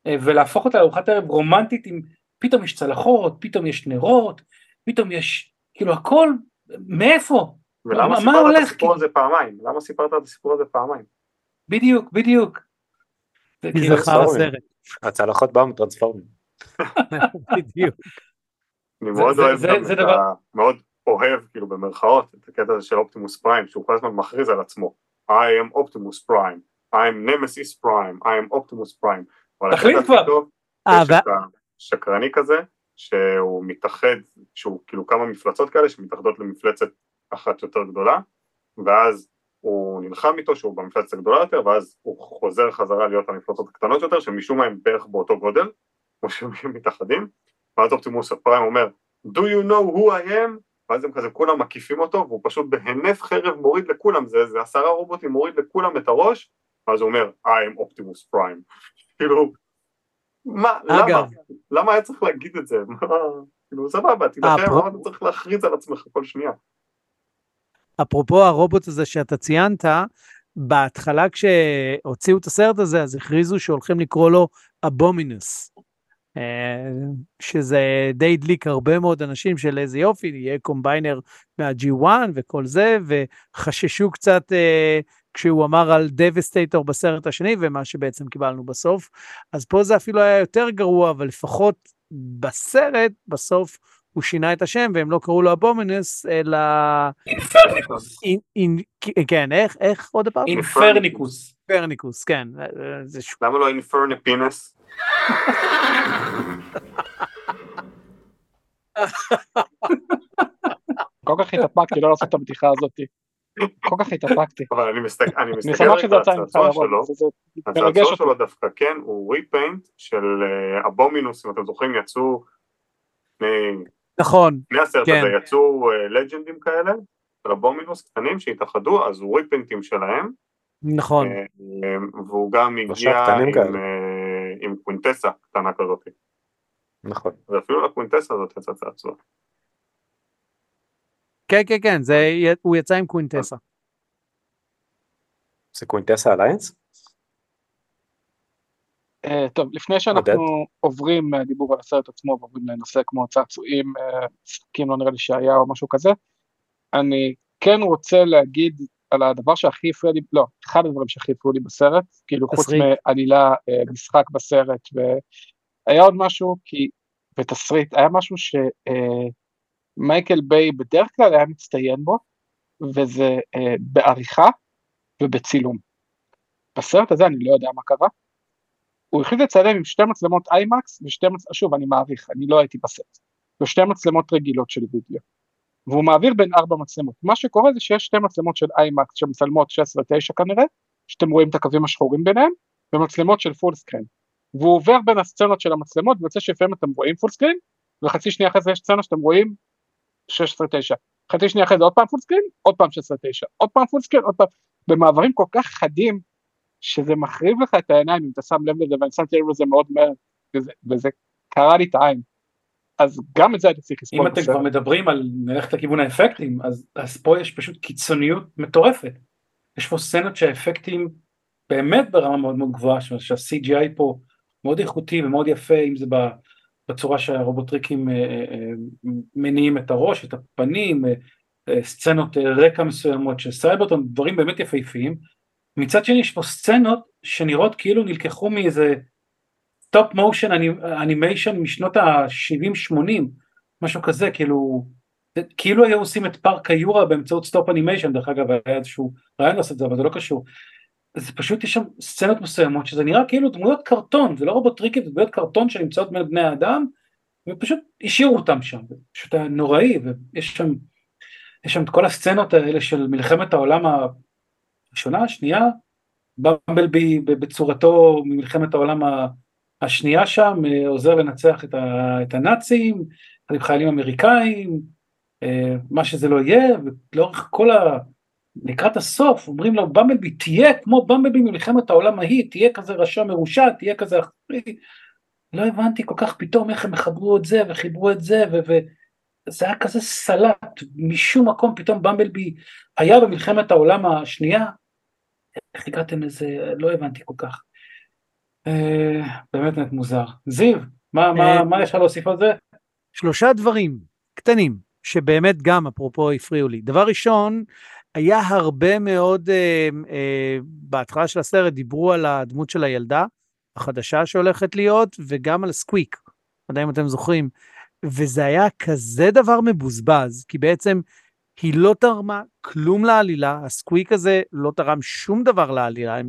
אה, ולהפוך אותה לארוחת ערב רומנטית עם, פתאום יש צלחות, פתאום יש נרות, פתאום יש, כאילו הכל, מאיפה? ולמה מה סיפרת את הסיפור? הזה פעמיים? למה סיפרת את הסיפור הזה פעמיים? בדיוק, בדיוק. כי כאילו. הצלחות באו מטרנספורמים. (laughs) בדיוק. אני זה- מאוד זה- אוהב גם את דבר- ה... מאוד אוהב, כאילו במרכאות, את הקטע הזה של אופטימוס פריים, שהוא כל הזמן מכריז על עצמו. I am Optimus Prime, I am Nemesis Prime, I am Optimus Prime. אבל תחליט הקטע כבר. טוב, אה, יש ו- את השקרני כזה, שהוא מתאחד, שהוא כאילו כמה מפלצות כאלה שמתאחדות למפלצת אחת יותר גדולה, ואז הוא נלחם איתו שהוא במפלצת הגדולה יותר, ואז הוא חוזר חזרה להיות המפלצות הקטנות יותר, שמשום מה הם בערך באותו גודל, כמו שהם מתאחדים, ואז אופטימוס הפריים אומר, do you know who I am? ואז הם כזה כולם מקיפים אותו, והוא פשוט בהינף חרב מוריד לכולם, זה, זה עשרה רובוטים, מוריד לכולם את הראש, ואז הוא אומר, I am Optimus Prime. (laughs) כאילו, מה, למה? אגב. למה היה צריך להגיד את זה? (laughs) כאילו סבבה, תילחם, אבל אתה צריך להכריז על עצמך כל שנייה. אפרופו הרובוט הזה שאתה ציינת, בהתחלה כשהוציאו את הסרט הזה, אז הכריזו שהולכים לקרוא לו אבומינוס. שזה די הדליק הרבה מאוד אנשים של איזה יופי, יהיה combiner מה-G1 וכל זה, וחששו קצת אה, כשהוא אמר על דבסטייטור בסרט השני, ומה שבעצם קיבלנו בסוף. אז פה זה אפילו היה יותר גרוע, אבל לפחות בסרט, בסוף הוא שינה את השם, והם לא קראו לו אבומינוס, אלא... אינפרניקוס. כן, איך, איך עוד פעם? אינפרניקוס. פרניקוס, כן. אה, אה. למה לא אינפרנפינס? כל כך התאפקתי לא לעשות את הבדיחה הזאת. כל כך התאפקתי. אבל אני מסתכל אני אני מסתכל שמח רגע שזה על הצעצוע שלו, הצעצוע. שלו דווקא כן, הוא repaint של אה, אבומינוס, אם אתם זוכרים, יצאו נכון, לפני הסרט כן. הזה, יצאו אה, לג'נדים כאלה, של אבומינוס קטנים שהתאחדו, אז הוא ריפיינטים שלהם, נכון. אה, אה, והוא גם הגיע עם. אה, עם קווינטסה קטנה כזאת, נכון. ואפילו לקווינטסה הזאת יצא צעצוע. כן, כן, כן, זה, הוא יצא עם קווינטסה. זה קווינטסה אליינס? אה, טוב, לפני שאנחנו עוברים מהדיבור על הסרט עצמו ועוברים לנושא כמו צעצועים, אה, משחקים לא נראה לי שהיה או משהו כזה, אני כן רוצה להגיד על הדבר שהכי הפריע לי, לא, אחד הדברים שהכי הפריעו לי בסרט, כאילו חוץ. מעלילה, אה, משחק בסרט, והיה עוד משהו, כי בתסריט, היה משהו שמייקל ביי בדרך כלל היה מצטיין בו, וזה אה, בעריכה ובצילום. בסרט הזה אני לא יודע מה קרה, הוא החליט לצלם עם שתי מצלמות איימקס ושתי מצלמות, שוב אני מעריך, אני לא הייתי בסט, ושתי מצלמות רגילות של וידאו. והוא מעביר בין ארבע מצלמות. מה שקורה זה שיש שתי מצלמות של איימקס שמצלמות 16-9 כנראה, שאתם רואים את הקווים השחורים ביניהם, ומצלמות של full screen. והוא עובר בין הסצנות של המצלמות, ויוצא שלפעמים אתם רואים full screen, וחצי שנייה אחרי זה יש סצנה שאתם רואים 16-9. חצי שנייה אחרי זה עוד פעם full screen, עוד פעם 16-9, עוד פעם full screen, עוד פעם, במעברים כל כך חדים, שזה מחריב לך את העיניים אם אתה שם לב לזה ואני שמתי לב לזה מאוד מהר וזה, וזה קרע לי את העין. אז גם את זה הייתי צריך אם לסבול אתם. כבר מדברים על ללכת לכיוון האפקטים, אז, אז פה יש פשוט קיצוניות מטורפת. יש פה סצנות שהאפקטים באמת ברמה מאוד מאוד גבוהה, שה- שה-CGI פה מאוד איכותי ומאוד יפה, אם זה בצורה שהרובוטריקים אה, אה, אה, מניעים את הראש, את הפנים, סצנות רקע מסוימות של סייברטרון, דברים באמת יפהפיים. מצד שני יש פה סצנות שנראות כאילו נלקחו מאיזה stop motion animation משנות ה-70-80, משהו כזה, כאילו, כאילו היו עושים את פארק היורה באמצעות stop animation, דרך אגב היה איזשהו רעיון לעשות את זה, אבל זה לא קשור. זה פשוט יש שם סצנות מסוימות שזה נראה כאילו דמויות קרטון, זה לא רובוטריקית, זה דמויות קרטון שנמצאות בין בני האדם, ופשוט השאירו אותם שם, זה פשוט היה נוראי, ויש שם, יש שם את כל הסצנות האלה של מלחמת העולם הראשונה, השנייה, במבלבי בצורתו ממלחמת העולם השנייה שם אה, עוזר לנצח את, ה, את הנאצים, עם חיילים אמריקאים, אה, מה שזה לא יהיה, ולאורך כל ה... לקראת הסוף אומרים לו במבלבי תהיה כמו במבלבי ממלחמת העולם ההיא, תהיה כזה רשע מרושע, תהיה כזה אחרי, לא הבנתי כל כך פתאום איך הם חברו את זה וחיברו את זה. וזה היה כזה סלט, משום מקום פתאום במבלבי היה במלחמת העולם השנייה, איך הגעתם לזה, לא הבנתי כל כך. אה, באמת באמת מוזר. זיו, מה, מה, אה, מה יש לך להוסיף על זה? שלושה דברים קטנים, שבאמת גם אפרופו הפריעו לי. דבר ראשון, היה הרבה מאוד, אה, אה, בהתחלה של הסרט דיברו על הדמות של הילדה החדשה שהולכת להיות, וגם על סקוויק, לא יודע אם אתם זוכרים, וזה היה כזה דבר מבוזבז, כי בעצם היא לא תרמה כלום לעלילה, הסקוויק הזה לא תרם שום דבר לעלילה,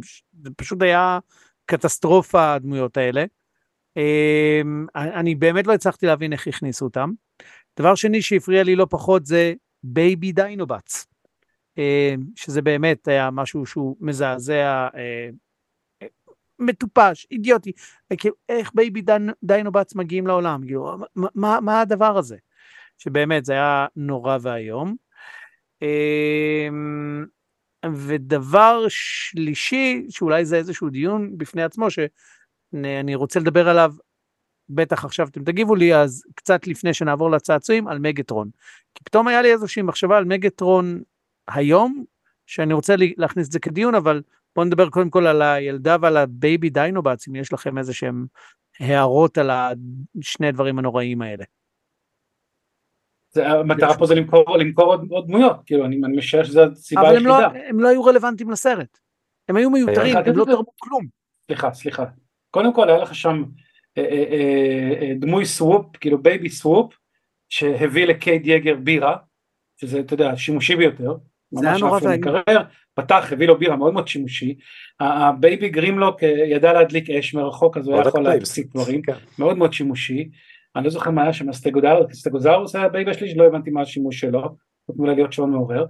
זה פשוט היה קטסטרופה הדמויות האלה. אמ, אני באמת לא הצלחתי להבין איך הכניסו אותם. דבר שני שהפריע לי לא פחות זה baby Dinobots, אמ, שזה באמת היה משהו שהוא מזעזע, אה, מטופש, אידיוטי, איך baby Dinobots מגיעים לעולם, כאילו, מה, מה הדבר הזה? שבאמת זה היה נורא ואיום. ודבר שלישי, שאולי זה איזשהו דיון בפני עצמו, שאני רוצה לדבר עליו, בטח עכשיו אתם תגיבו לי, אז קצת לפני שנעבור לצעצועים, על מגטרון. כי פתאום היה לי איזושהי מחשבה על מגטרון היום, שאני רוצה להכניס את זה כדיון, אבל בואו נדבר קודם כל על הילדה ועל ה baby Dinobots, אם יש לכם איזה שהם הערות על השני הדברים הנוראים האלה. זה- המטרה פה זה למכור למכור עוד עוד דמויות, כאילו אני אני משער שזו הסיבה אבל הם לא, היחידה. הם לא היו רלוונטיים לסרט. הם היו מיותרים, אה, הם לא תרמו כלום. סליחה, סליחה. קודם כל היה לך שם אה, אה, אה, אה, דמוי סוופ, כאילו baby סוופ, שהביא לקייד יגר בירה, שזה, אתה יודע, שימושי ביותר. זה היה נורא ואיום. פתח, הביא לו בירה מאוד מאוד שימושי. ה baby גרימלוק אה, ידע להדליק אש מרחוק, אז הוא היה יכול. להפסיק דברים. כן. מאוד מאוד שימושי. אני לא זוכר מה היה שם, סטגוזרוס, סטגוזרוס היה ה baby שלי, שלא הבנתי מה השימוש שלו, חוץ מלהיות להיות שעון מעורר.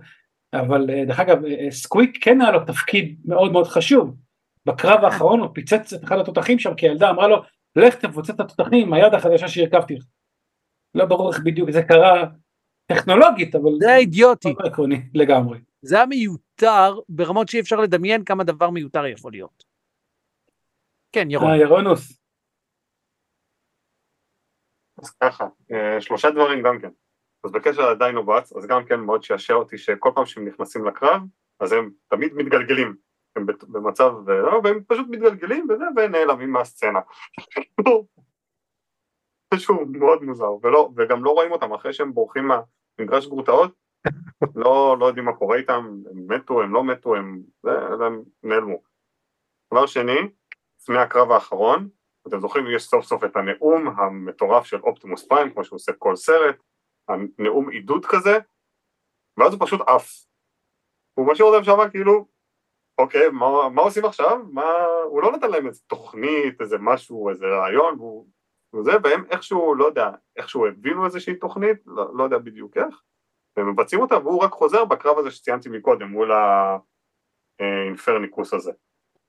אבל אה, דרך אגב, אה, אה, סקוויק כן היה לו תפקיד מאוד מאוד חשוב. בקרב האחרון הוא פיצץ את אחד התותחים שם, כי הילדה אמרה לו, לך תפוצץ את התותחים, היד החדשה שהרכבתי לך. לא ברור איך בדיוק זה קרה טכנולוגית, אבל זה אידיוטי, לא עקרוני לגמרי. זה היה מיותר ברמות שאי אפשר לדמיין כמה דבר מיותר יכול להיות. כן, ירון. ירונוס, אז ככה, אה, שלושה דברים גם כן. אז בקשר לדיינובאץ, אז גם כן מאוד שעשע אותי שכל פעם שהם נכנסים לקרב, אז הם תמיד מתגלגלים. הם במצב, אה, לא, והם פשוט מתגלגלים וזה, ונעלמים מהסצנה. (laughs) משהו מאוד מוזר, ולא, וגם לא רואים אותם אחרי שהם בורחים מהמגרש גרוטאות, (laughs) לא, לא יודעים מה קורה איתם, הם מתו, הם לא מתו, הם, זה, הם נעלמו. דבר שני, לפני הקרב האחרון, אתם זוכרים, יש סוף סוף את הנאום המטורף של אופטימוס פריים, כמו שהוא עושה כל סרט, הנאום עידוד כזה, ואז הוא פשוט עף. הוא משאיר אותם שם כאילו, אוקיי, מה, מה עושים עכשיו? מה... הוא לא נתן להם איזה תוכנית, איזה משהו, איזה רעיון, והוא... וזה, והם איכשהו, לא יודע, איכשהו הבינו איזושהי תוכנית, לא, לא יודע בדיוק איך, והם מבצעים אותה, והוא רק חוזר בקרב הזה שציינתי מקודם, מול האינפרניקוס הזה.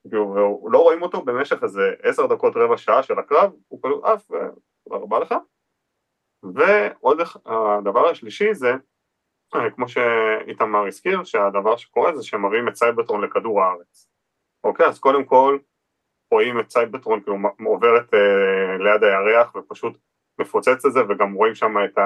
כאילו, לא רואים אותו במשך איזה עשר דקות רבע שעה של הקרב, הוא פשוט עף, ותודה רבה לך. ועוד הדבר השלישי זה, אה, כמו שאיתמר הזכיר, שהדבר שקורה זה שהם מביאים את סייברטרון לכדור הארץ. אוקיי, אז קודם כל רואים את סייברטרון כאילו עוברת אה, ליד הירח ופשוט מפוצץ את זה, וגם רואים שם את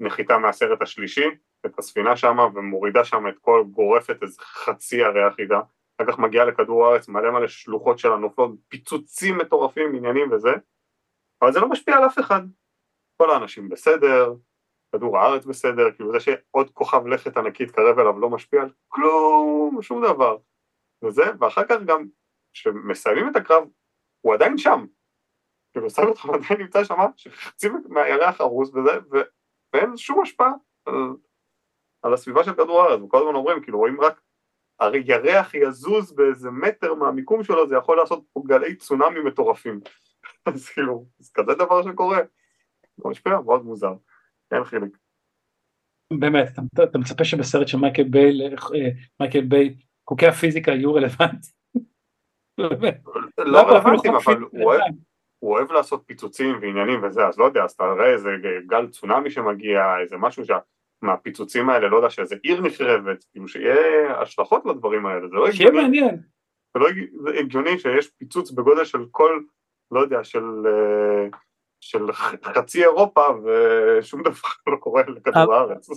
הנחיתה מהסרט השלישי, את הספינה שם, ומורידה שם את כל, גורפת איזה חצי ירח עידה. אחר כך מגיעה לכדור הארץ, מלא מלא שלוחות שלה נופלות, פיצוצים מטורפים, עניינים וזה, אבל זה לא משפיע על אף אחד. כל האנשים בסדר, כדור הארץ בסדר, כאילו זה שעוד כוכב לכת ענקי יתקרב אליו לא משפיע על כלום, שום דבר. וזה, ואחר כך גם, כשמסיימים את הקרב, הוא עדיין שם. כאילו סייברטרון עדיין נמצא שם, שחצי מהירח ארוס וזה, ו... ואין שום השפעה על, על הסביבה של כדור הארץ, וכל הזמן אומרים, כאילו רואים רק הרי ירח יזוז באיזה מטר מהמיקום שלו, זה יכול לעשות פה גלי צונאמי מטורפים. (laughs) אז כאילו, זה כזה דבר שקורה. לא משפיע, מאוד מוזר. אין חיליק. באמת, אתה, אתה מצפה שבסרט של מייקל ביי, אה, מייקל ביי, חוקי הפיזיקה יהיו רלוונטיים? (laughs) לא אפילו רלוונטיים, אבל. הוא אוהב לעשות פיצוצים ועניינים וזה, אז לא יודע, אז אתה רואה איזה גל צונאמי שמגיע, איזה משהו שה... מהפיצוצים האלה, לא יודע, שאיזה עיר נחרבת, כאילו שיהיה השלכות לדברים האלה, זה לא שיהיה הגיוני. מעניין. זה לא הגיוני שיש פיצוץ בגודל של כל, לא יודע, של, אה, של חצי אירופה ושום דבר (laughs) לא קורה לכדור הארץ.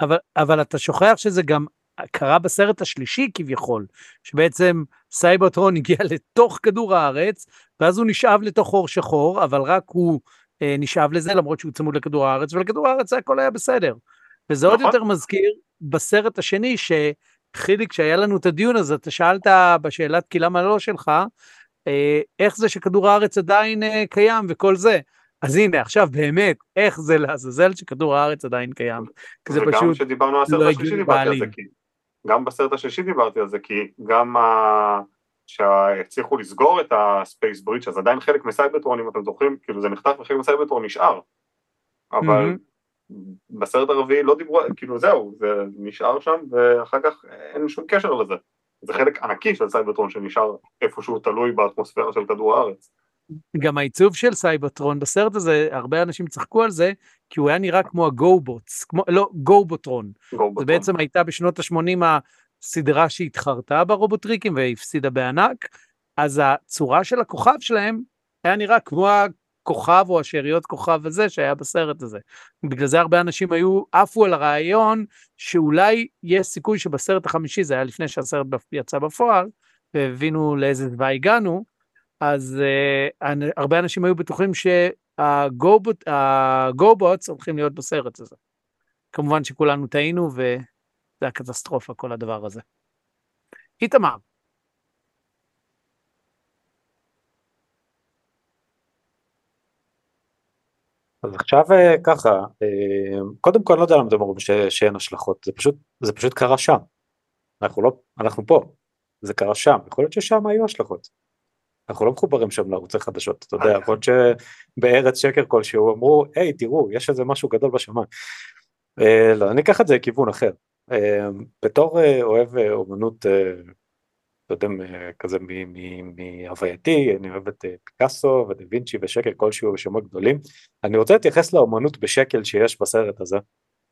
אבל, אבל אתה שוכח שזה גם קרה בסרט השלישי כביכול, שבעצם סייברטרון (laughs) הגיע לתוך כדור הארץ, ואז הוא נשאב לתוך חור שחור, אבל רק הוא אה, נשאב לזה, למרות שהוא צמוד לכדור הארץ, ולכדור הארץ הכל היה בסדר. וזה עוד נכון. יותר מזכיר בסרט השני, שחיליק, כשהיה לנו את הדיון הזה, אתה שאלת בשאלת כי למה לא שלך, אה, איך זה שכדור הארץ עדיין אה, קיים וכל זה. אז הנה, עכשיו באמת, איך זה לעזאזל שכדור הארץ עדיין קיים. כי זה פשוט כשדיברנו על הסרט לא השלישי הגיוני דיברתי על זה, בעליל. כי גם בסרט השלישי דיברתי על זה, כי גם ה... שהצליחו לסגור את ה space bridge אז עדיין חלק מסייברטרון, אם אתם זוכרים, כאילו זה נחתך וחלק מסייברטרון נשאר. אבל מהמם. בסרט הרביעי לא דיברו, כאילו זהו, זה נשאר שם, ואחר כך אין שום קשר לזה. זה חלק ענקי של סייברטרון שנשאר איפשהו תלוי באטמוספירה של כדור הארץ. גם העיצוב של סייברטרון בסרט הזה, הרבה אנשים צחקו על זה, כי הוא היה נראה כמו הגו-בוטס, כמו, לא, גו-בוטרון. זה. בעצם הייתה בשנות ה-80 הסדרה שהתחרתה ברובוטריקים והפסידה בענק, אז הצורה של הכוכב שלהם היה נראה כמו הכוכב או השאריות כוכב הזה שהיה בסרט הזה. בגלל זה הרבה אנשים היו עפו על הרעיון שאולי יש סיכוי שבסרט החמישי, זה היה לפני שהסרט יצא בפועל, והבינו לאיזה זוועה הגענו, אז uh, הרבה אנשים היו בטוחים שהגובוטס הולכים להיות בסרט הזה. כמובן שכולנו טעינו וזה היה קטסטרופה כל הדבר הזה. איתמר. אז עכשיו אה, ככה, אה, קודם כל אני לא יודע למה אתם אומרים שאין השלכות, זה פשוט, זה פשוט קרה שם. אנחנו לא, אנחנו פה, זה קרה שם, יכול להיות ששם היו השלכות. אנחנו לא מחוברים שם לערוצי חדשות, אתה יודע, יכול להיות שבארץ שקר כלשהו אמרו, היי תראו, יש איזה משהו גדול בשמיים. אה, לא, אני אקח את זה לכיוון אחר. בתור אוהב אומנות לא יודע, כזה מהווייתי, אני אוהב את אה, פיקאסו ודה וינצ'י ושקל כלשהו ושמות גדולים. אני רוצה להתייחס לאומנות בשקל שיש בסרט הזה,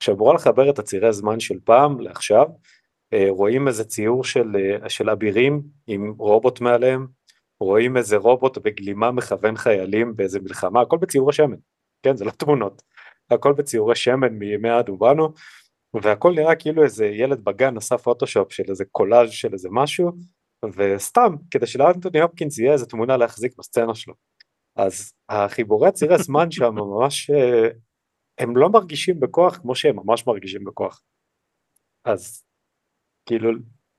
שאמורה לחבר את הצירי זמן של פעם לעכשיו, אה, רואים איזה ציור של, אה, של אבירים עם רובוט מעליהם, רואים איזה רובוט בגלימה מכוון חיילים באיזה מלחמה, הכל בציורי שמן, כן זה לא תמונות, הכל בציורי שמן מימי האדובנו, והכל נראה כאילו איזה ילד בגן עשה פוטושופ של איזה קולאז' של איזה משהו, וסתם כדי שלאנטוני הופקינס יהיה איזה תמונה להחזיק בסצנה שלו. אז החיבורי צירי זמן שם ממש אה, הם לא מרגישים בכוח כמו שהם ממש מרגישים בכוח. אז כאילו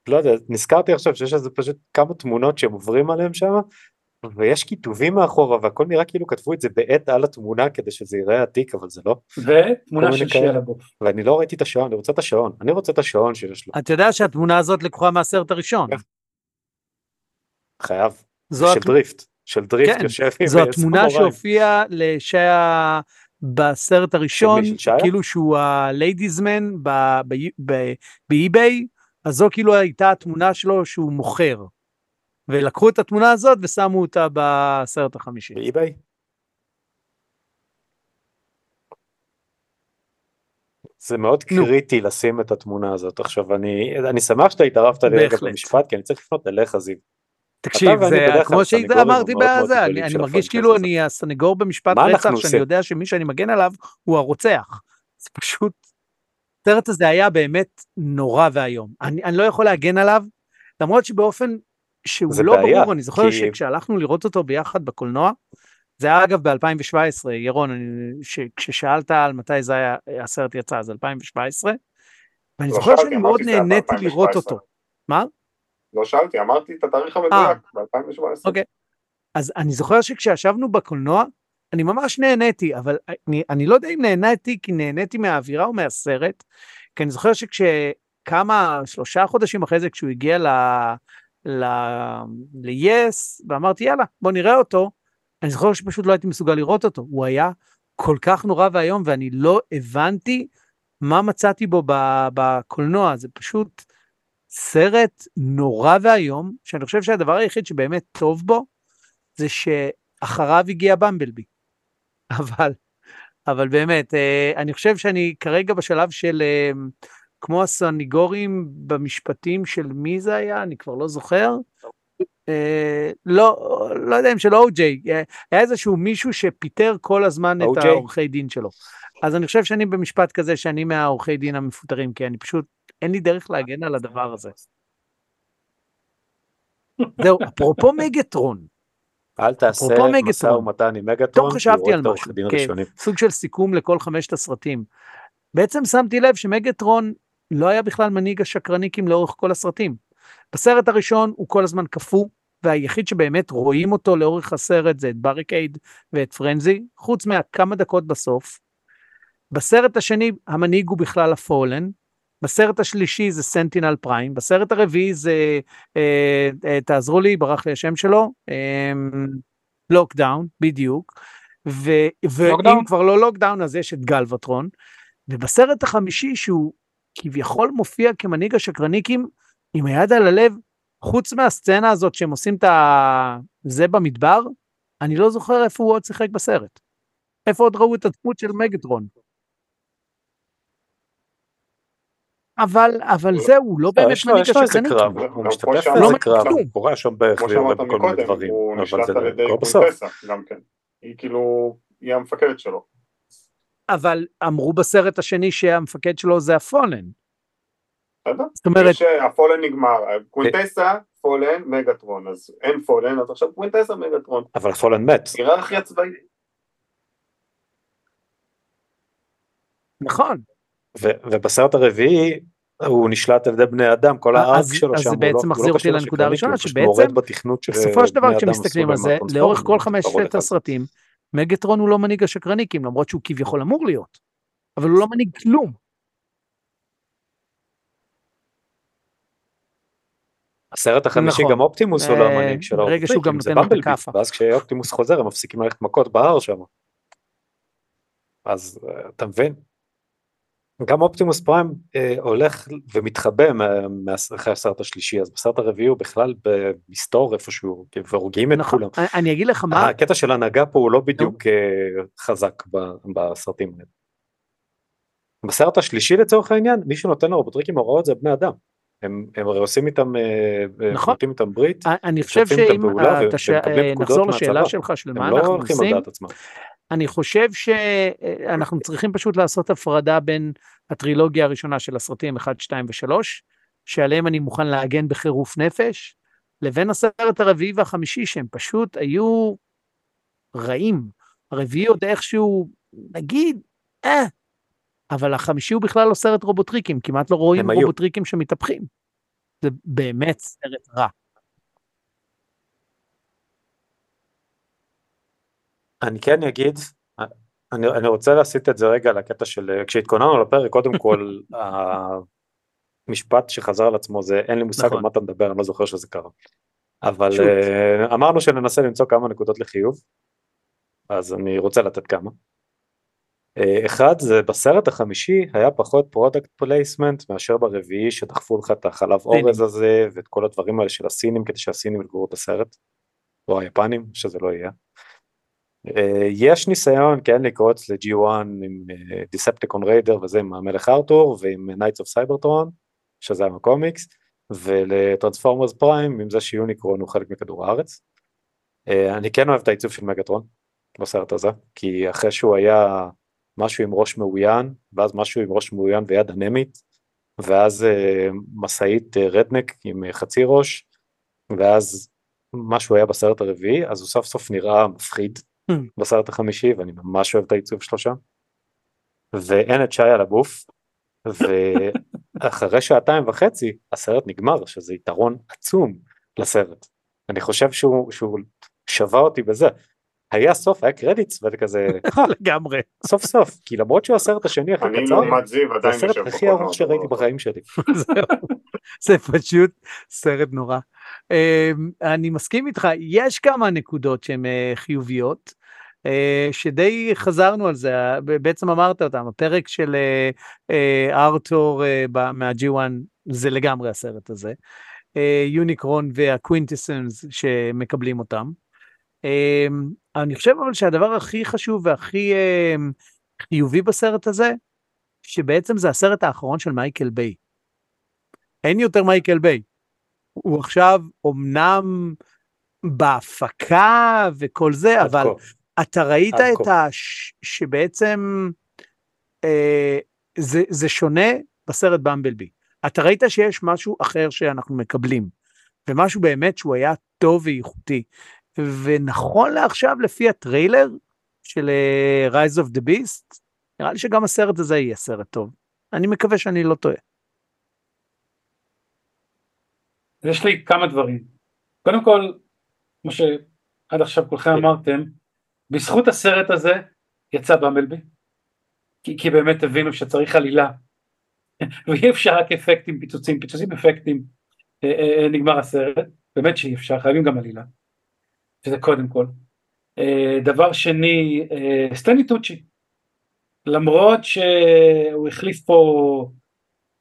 לא יודע נזכרתי עכשיו שיש איזה פשוט כמה תמונות שהם עוברים עליהם שם ויש כיתובים מאחורה והכל נראה כאילו כתבו את זה בעט על התמונה כדי שזה ייראה עתיק אבל זה לא. ותמונה של שיעה בו. ואני לא ראיתי את השעון אני רוצה את השעון אני רוצה את השעון שיש לו. אתה יודע שהתמונה הזאת לקוחה מהסרט הראשון. חייב. זו של. דריפט, של דריפט כן, יושב עם זו התמונה שהופיעה לשיה בסרט הראשון, כאילו שהוא ה ladiesman ב-eBay, אז זו כאילו הייתה התמונה שלו שהוא מוכר. ולקחו את התמונה הזאת ושמו אותה בסרט החמישי. ב-eBay? זה מאוד קריטי לשים את התמונה הזאת עכשיו אני אני שמח שאתה התערבת לי רגע במשפט כי אני צריך לפנות אליך זיו תקשיב, זה כמו שאמרתי בזה, אני, אני מרגיש כאילו אני הסנגור במשפט רצח, שאני יודע שמי שאני מגן עליו הוא הרוצח. זה פשוט, הסרט הזה היה באמת נורא ואיום. אני, אני לא יכול להגן עליו, למרות שבאופן שהוא לא בעיה, ברור, אני זוכר כי... שכשהלכנו לראות אותו ביחד בקולנוע, זה היה אגב ב-2017, ירון, אני, ש, כששאלת על מתי זה היה, הסרט יצא, אז 2017, ואני זוכר שאני מאוד נהניתי לראות אותו. מה? לא שאלתי, אמרתי את התאריך המדויק, ב-2017. אוקיי. אז אני זוכר שכשישבנו בקולנוע, אני ממש נהניתי, אבל אני, אני לא יודע אם נהניתי כי נהניתי מהאווירה או מהסרט, כי אני זוכר שכשכמה, שלושה חודשים אחרי זה, כשהוא הגיע ל... ל... ל-yes, ואמרתי יאללה, בוא נראה אותו, אני זוכר שפשוט לא הייתי מסוגל לראות אותו, הוא היה כל כך נורא ואיום, ואני לא הבנתי מה מצאתי בו בקולנוע, זה פשוט... סרט נורא ואיום, שאני חושב שהדבר היחיד שבאמת טוב בו, זה שאחריו הגיע במבלבי. (laughs) אבל, אבל באמת, אה, אני חושב שאני כרגע בשלב של, אה, כמו הסניגורים במשפטים של מי זה היה, אני כבר לא זוכר. אה, לא, לא יודע אם של או-ג'יי, היה איזשהו מישהו שפיטר כל הזמן את העורכי דין שלו. אז אני חושב שאני במשפט כזה שאני מהעורכי דין המפוטרים, כי אני פשוט אין לי דרך להגן על הדבר הזה. זהו, אפרופו מגטרון. אל תעשה משא ומתן עם מגטרון, טוב חשבתי על משהו, כן, סוג של סיכום לכל חמשת הסרטים. בעצם שמתי לב שמגטרון לא היה בכלל מנהיג השקרניקים לאורך כל הסרטים. בסרט הראשון הוא כל הזמן קפוא, והיחיד שבאמת רואים אותו לאורך הסרט זה את בריקייד ואת פרנזי, חוץ מהכמה דקות בסוף. בסרט השני המנהיג הוא בכלל הפולן, בסרט השלישי זה סנטינל פריים, בסרט הרביעי זה, אה, אה, תעזרו לי, ברח לי השם שלו, אה, לוקדאון, בדיוק, ו, ואם כבר לא לוקדאון אז יש את גלווטרון, ובסרט החמישי שהוא כביכול מופיע כמנהיג השקרניקים עם היד על הלב, חוץ מהסצנה הזאת שהם עושים את זה במדבר, אני לא זוכר איפה הוא עוד שיחק בסרט. איפה עוד ראו את הדמות של מגטרון. אבל אבל לא. זהו הוא לא באמת מנהיג השקרנים. הוא משתתף באיזה קרב, הוא קורא שם בערך בכל מיני דברים, אבל זה לא בסוף. היא כאילו, היא המפקדת שלו. אבל אמרו בסרט השני שהמפקד שלו זה הפולן. זאת אומרת, אה, הפולן נגמר, קווינטסה, פולן, מגטרון, אז אין פולן, אז עכשיו קווינטסה, מגטרון. אבל פולן מת. היררכיה צבאית. נכון. ו- ובסרט הרביעי הוא נשלט על ידי בני אדם, כל אז- הארק שלו אז שם, זה הוא בעצם לא- מחזיר לא אותי לנקודה הראשונה, שבעצם בסופו של דבר כשמסתכלים על זה, לאורך כל חמשת. הסרטים, מגטרון הוא לא מנהיג השקרניקים, למרות שהוא כביכול אמור להיות. אבל הוא לא מנהיג כלום. הסרט החמישי נכון. גם אופטימוס הוא לא אה, המנהיג של ברגע שהוא גם נותן לו את הכאפה. ואז כשאופטימוס חוזר הם מפסיקים ללכת מכות בהר שם. אז אה, אתה מבין? גם אופטימוס פריים אה, הולך ומתחבא מה- מה- אחרי הסרט השלישי, אז בסרט הרביעי הוא בכלל במסתור איפשהו, והורגים את נכון. כולם. אני- אגיד לך מה, הקטע של הנהגה פה הוא לא בדיוק אה, חזק ב- בסרטים האלה. בסרט השלישי לצורך העניין, מי שנותן לרובוטריקים הוראות זה בני אדם. הם הם הרי עושים איתם, אה, נכון. נותנים איתם ברית, אני חושב שאם אה, אה, נחזור. לשאלה שלך של הם מה לא אנחנו הולכים על עושים, דעת עצמם. אני חושב שאנחנו צריכים פשוט לעשות הפרדה בין הטרילוגיה הראשונה של הסרטים 1, 2 ו-3, שעליהם אני מוכן להגן בחירוף נפש, לבין הסרט הרביעי והחמישי שהם פשוט היו רעים. הרביעי עוד איכשהו, נגיד, אה, אבל החמישי הוא בכלל לא סרט רובוטריקים, כמעט לא רואים. רובוטריקים שמתהפכים. זה באמת סרט רע. אני כן אגיד, אני, אני רוצה להסיט את זה רגע לקטע של, כשהתכוננו לפרק, קודם כל, (laughs) המשפט שחזר על עצמו זה אין לי מושג נכון. על מה אתה מדבר, אני לא זוכר שזה קרה. אבל. אה, אמרנו שננסה למצוא כמה נקודות לחיוב, אז אני רוצה לתת כמה. אה, אחד זה בסרט החמישי היה פחות product placement מאשר ברביעי שדחפו לך את החלב. אורז הזה ואת כל הדברים האלה של הסינים כדי שהסינים יגברו את הסרט, או היפנים, שזה לא יהיה. אה, יש ניסיון כן לקרוץ ל-G1 עם דיספטיקון ריידר וזה עם המלך ארתור ועם Knights of Cybertron שזה עם הקומיקס ולטרנספורמרס פריים עם זה שיוניקרון הוא חלק מכדור הארץ. אה, אני כן אוהב את העיצוב של מגטרון בסרט הזה כי אחרי שהוא היה משהו עם ראש מאוין ואז משהו עם ראש מאוין ויד אנמית ואז אה, משאית אה, רדנק עם אה, חצי ראש ואז מה שהוא היה בסרט הרביעי אז הוא סוף סוף נראה מפחיד בסרט החמישי ואני ממש אוהב את העיצוב שלו שם. ואין את שי על הבוף ואחרי שעתיים וחצי הסרט נגמר שזה יתרון עצום לסרט. אני חושב שהוא, שהוא שווה אותי בזה. היה סוף היה קרדיטס ואני כזה (laughs) לגמרי. סוף סוף כי למרות שהוא הסרט השני הכי קצר זה הסרט הכי. ארוך שראיתי בחיים שלי. (laughs) זה פשוט סרט נורא. אמ, אני מסכים איתך, יש כמה נקודות שהן אה, חיוביות, אה, שדי חזרנו על זה, אה, בעצם אמרת אותם, הפרק של אה, אה, ארתור אה, ב- מה-G1 זה לגמרי הסרט הזה. אה, יוניקרון והקווינטיסנס שמקבלים אותם. אני חושב אבל שהדבר הכי חשוב והכי חיובי בסרט הזה, שבעצם זה הסרט האחרון של מייקל ביי. אין יותר מייקל ביי. הוא עכשיו אומנם בהפקה וכל זה, אבל. אתה ראית את. ה... ש- שבעצם אה, זה, זה שונה בסרט במבלבי. אתה ראית שיש משהו אחר שאנחנו מקבלים, ומשהו באמת שהוא היה טוב ואיכותי. ונכון לעכשיו, לפי הטריילר של אה, Rise of the Beast, נראה לי שגם הסרט הזה יהיה סרט טוב. אני מקווה שאני לא טועה. יש לי כמה דברים. קודם כל, כמו שעד עכשיו כולכם כן. אמרתם, בזכות הסרט הזה יצא במבלבי, כי, כי באמת הבינו שצריך עלילה, (laughs) ואי אפשר רק אפקטים, פיצוצים, פיצוצים אפקטים, אה, אה, אה, נגמר הסרט, באמת שאי אפשר, חייבים גם עלילה, שזה קודם כל. אה, דבר שני, אה, סטני טוצ'י, למרות שהוא החליף פה,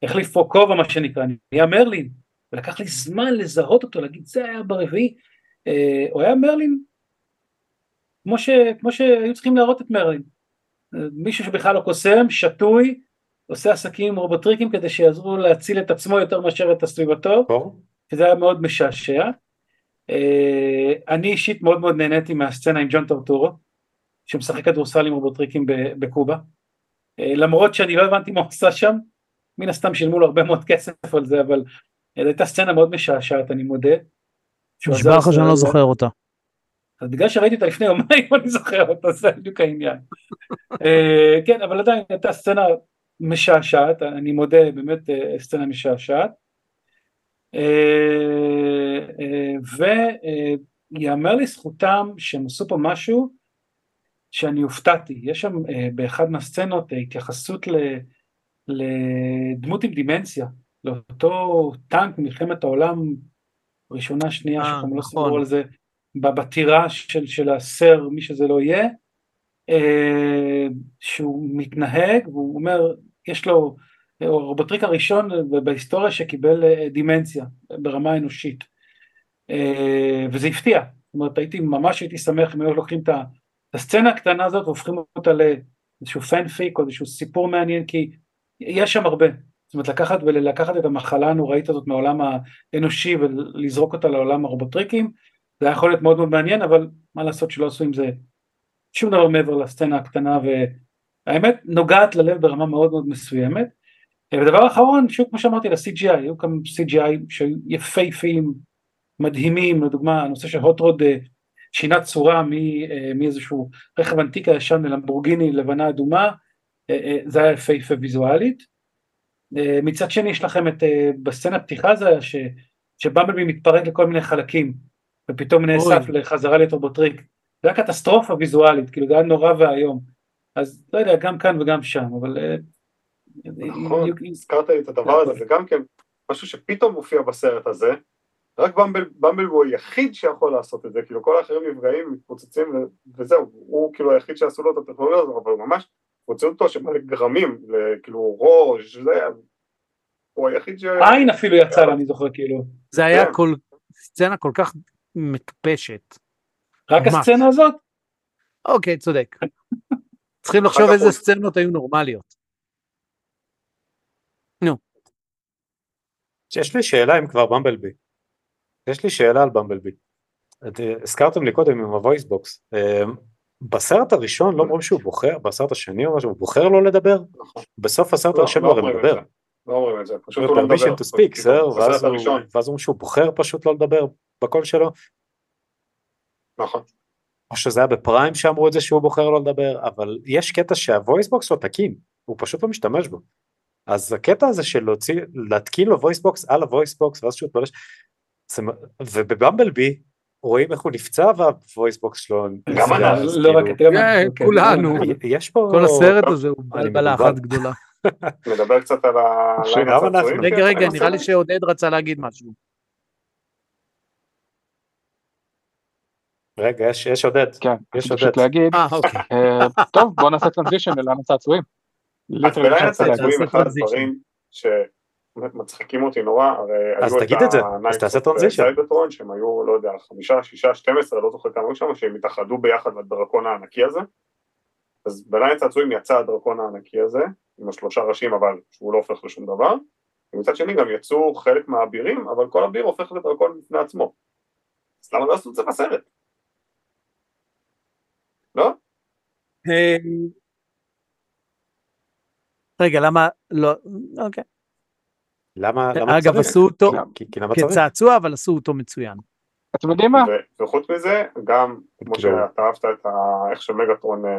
החליף פה כובע מה שנקרא, נהיה מרלין, ולקח לי זמן לזהות אותו, להגיד זה היה ברביעי, אה, הוא היה מרלין כמו, ש, כמו שהיו צריכים להראות את מרלין, מישהו שבכלל לא קוסם, שתוי, עושה עסקים עם רובוטריקים כדי שיעזרו להציל את עצמו יותר מאשר את הסביבתו. שזה היה מאוד משעשע. אה, אני אישית מאוד מאוד נהניתי מהסצנה עם ג'ון טורטורו, שמשחק כדורסל עם רובוטריקים בקובה. אה, למרות שאני לא הבנתי מה הוא עשה שם, מן הסתם שילמו לו הרבה מאוד כסף על זה, אבל אה, זו הייתה סצנה מאוד משעשעת, אני מודה. נשבע לך שאני לא. זוכר אותה. אז בגלל שראיתי אותה לפני יומיים (laughs) אני זוכר אותה, זה בדיוק העניין. אה, כן, אבל עדיין הייתה סצנה משעשעת, אני מודה, באמת אה, סצנה משעשעת. אה, ויאמר לזכותם שהם עשו פה משהו שאני הופתעתי, יש שם באחד מהסצנות התייחסות לדמות עם דימנציה, לאותו טנק ממלחמת העולם ראשונה שנייה, שאנחנו לא נכון. סיפרו על זה, בטירה של, של הסר, מי שזה לא יהיה, אה, שהוא מתנהג והוא אומר, יש לו, הוא הרובוטריק הראשון בהיסטוריה שקיבל אה, דימנציה ברמה אנושית, אה, וזה הפתיע, זאת אומרת הייתי ממש הייתי שמח אם היו לוקחים את הסצנה הקטנה הזאת והופכים אותה לאיזשהו פנפיק או איזשהו סיפור מעניין כי יש שם הרבה, זאת אומרת לקחת ולקחת את המחלה הנוראית הזאת מהעולם האנושי ולזרוק אותה לעולם הרובוטריקים זה היה יכול להיות מאוד מאוד מעניין אבל מה לעשות שלא עשו עם זה שום דבר מעבר לסצנה הקטנה והאמת נוגעת ללב ברמה מאוד מאוד מסוימת. ודבר אחרון שוב כמו שאמרתי ל-CGI היו כמה CGI שהיו יפהפיים מדהימים לדוגמה הנושא של הוטרוד שינה צורה אה, מאיזשהו רכב אנטיקה ישן ללמבורגיני לבנה אדומה אה, אה, זה היה יפהפה ויזואלית. אה, מצד שני יש לכם את אה, בסצנה פתיחה זה היה ש- שבמבלבי מתפרק לכל מיני חלקים ופתאום נאסף לחזרה לרובוטריק זה היה קטסטרופה ויזואלית כאילו זה היה נורא ואיום. אז לא יודע גם כאן וגם שם אבל אה, נכון, הזכרת לי את הדבר הזה, זה גם כן משהו שפתאום מופיע בסרט הזה, רק במבל, במבל הוא היחיד שיכול לעשות את זה, כאילו כל האחרים נפגעים, מתפוצצים וזהו, הוא כאילו היחיד שעשו לו את הטכנולוגיה הזו, אבל ממש הוציאו אותו שמלא גרמים, כאילו ראש, זה, הוא היחיד ש... עין אפילו יצא לה אני זוכר כאילו. זה היה כן. כל סצנה כל כך מטופשת. רק ממש. הסצנה הזאת אוקיי, צודק. (laughs) צריכים לחשוב איזה סצנות היו נורמליות. יש לי שאלה אם כבר במבלבי. יש לי שאלה על במבלבי. את- הזכרתם לי קודם עם ה voice box. בסרט הראשון לא אומרים שהוא בוחר, בסרט השני או משהו, הוא בוחר לא לדבר? נכון. בסוף הסרט לא, הראשון לא הוא הרי מדבר. לא אומרים את זה, פשוט הוא לא מדבר. permission to speak, זהו, בסרט ואז הוא- אומרים שהוא בוחר פשוט לא לדבר בקול שלו, נכון. או שזה היה בפריים שאמרו את זה שהוא בוחר לא לדבר, אבל יש קטע שה voice box לא תקין, הוא פשוט לא משתמש בו. אז הקטע הזה של להוציא, להתקין לו voice box על ה voice box ואז שהוא פולש, ובבמבלבי רואים איך הוא נפצע וה voice box שלו, גם אנחנו, אז לא רק כאילו, את גם כן, אנחנו, כן. כולנו. יש פה, כל הסרט הזה הוא אני בלבלה. אחת גדולה. נדבר קצת על. אנחנו. רגע, כן, רגע. נראה לי שעודד רצה להגיד משהו. רגע, יש, יש עודד, כן, יש עודד. פשוט להגיד, אה, אוקיי. אה, טוב בוא נעשה transition לעולם הצעצועים. literally להגיד. הצעצועים אחד. הדברים שמצחיקים אותי נורא, הרי אז תגיד את זה, אז תעשה. סייברטרון שהם היו, לא יודע, חמישה, שישה, 12, לא זוכר כמה היו שם, שהם התאחדו ביחד לדרקון הענקי הזה. אז בליין הצעצועים יצא הדרקון הענקי הזה, עם השלושה ראשים, אבל שהוא לא הופך לשום דבר. ומצד שני גם יצאו חלק מהאבירים, אבל כל אביר הופך לדרקון בפני עצמו. אז למה לא עשו את זה בסרט? לא? אה, רגע, למה לא, אוקיי. למה, למה אגב, צריך? עשו אותו? כצעצוע, אבל עשו אותו מצוין. אתם יודעים מה? וחוץ מזה, גם כמו שאתה אהבת את ה... איך שמגטרון אה,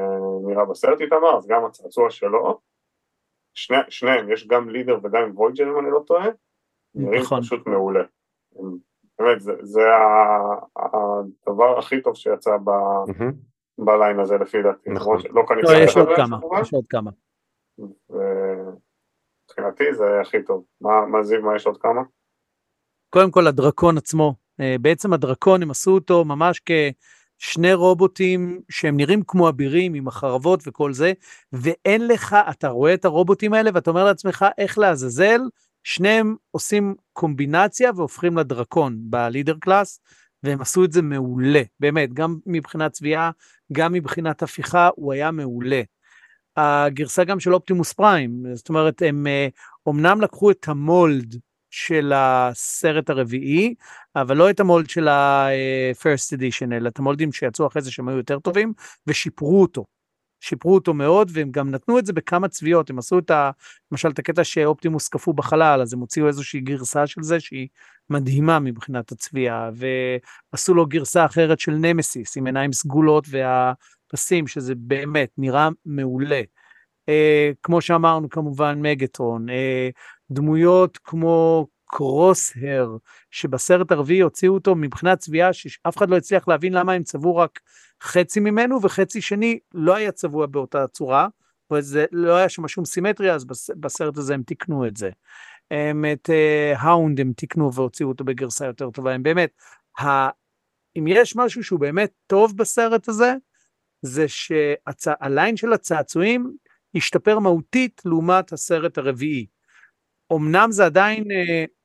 נראה בסרט איתמר, אז גם הצעצוע שלו, שני, שניהם, יש גם לידר וגם עם וויג'ר אם אני לא טועה, נראים נכון. פשוט מעולה. באמת, זה, הדבר הכי טוב שיצא. בליין הזה לפי דעתי. נכון. שלא קניתי לא, יש עוד כמה, יש עוד כמה. ומבחינתי זה הכי טוב. מה, מה זיו, מה יש עוד כמה? קודם כל הדרקון עצמו, אה, בעצם הדרקון הם עשו אותו ממש כשני רובוטים שהם נראים כמו אבירים עם החרבות וכל זה, ואין לך, אתה רואה את הרובוטים האלה ואתה אומר לעצמך איך לעזאזל, שניהם עושים קומבינציה והופכים לדרקון בלידר קלאס, והם עשו את זה מעולה, באמת, גם מבחינת צביעה, גם מבחינת הפיכה, הוא היה מעולה. הגרסה גם של אופטימוס פריים, זאת אומרת, הם אה, אומנם לקחו את המולד של הסרט הרביעי, אבל לא את המולד של ה-first edition, אלא את המולדים שיצאו אחרי זה שהם היו יותר טובים, ושיפרו אותו. שיפרו אותו מאוד, והם גם נתנו את זה בכמה צביעות, הם עשו את ה... למשל, את הקטע שאופטימוס קפוא בחלל, אז הם הוציאו איזושהי גרסה של זה שהיא מדהימה מבחינת הצביעה, ועשו לו גרסה אחרת של נמסיס, עם עיניים סגולות והפסים, שזה באמת נראה מעולה. אה, כמו שאמרנו, כמובן, מגטרון, אה, דמויות כמו קרוס-הר, שבסרט הרביעי הוציאו אותו מבחינת צביעה שאף אחד לא הצליח להבין למה הם צבעו רק חצי ממנו, וחצי שני לא היה צבוע באותה צורה, וזה לא היה שם שום סימטריה, אז בסרט הזה הם תיקנו את זה. הם את האונד uh, הם תיקנו והוציאו אותו בגרסה יותר טובה, הם באמת, ה... אם יש משהו שהוא באמת טוב בסרט הזה, זה שהליין של הצעצועים השתפר מהותית לעומת הסרט הרביעי. אמנם זה עדיין uh,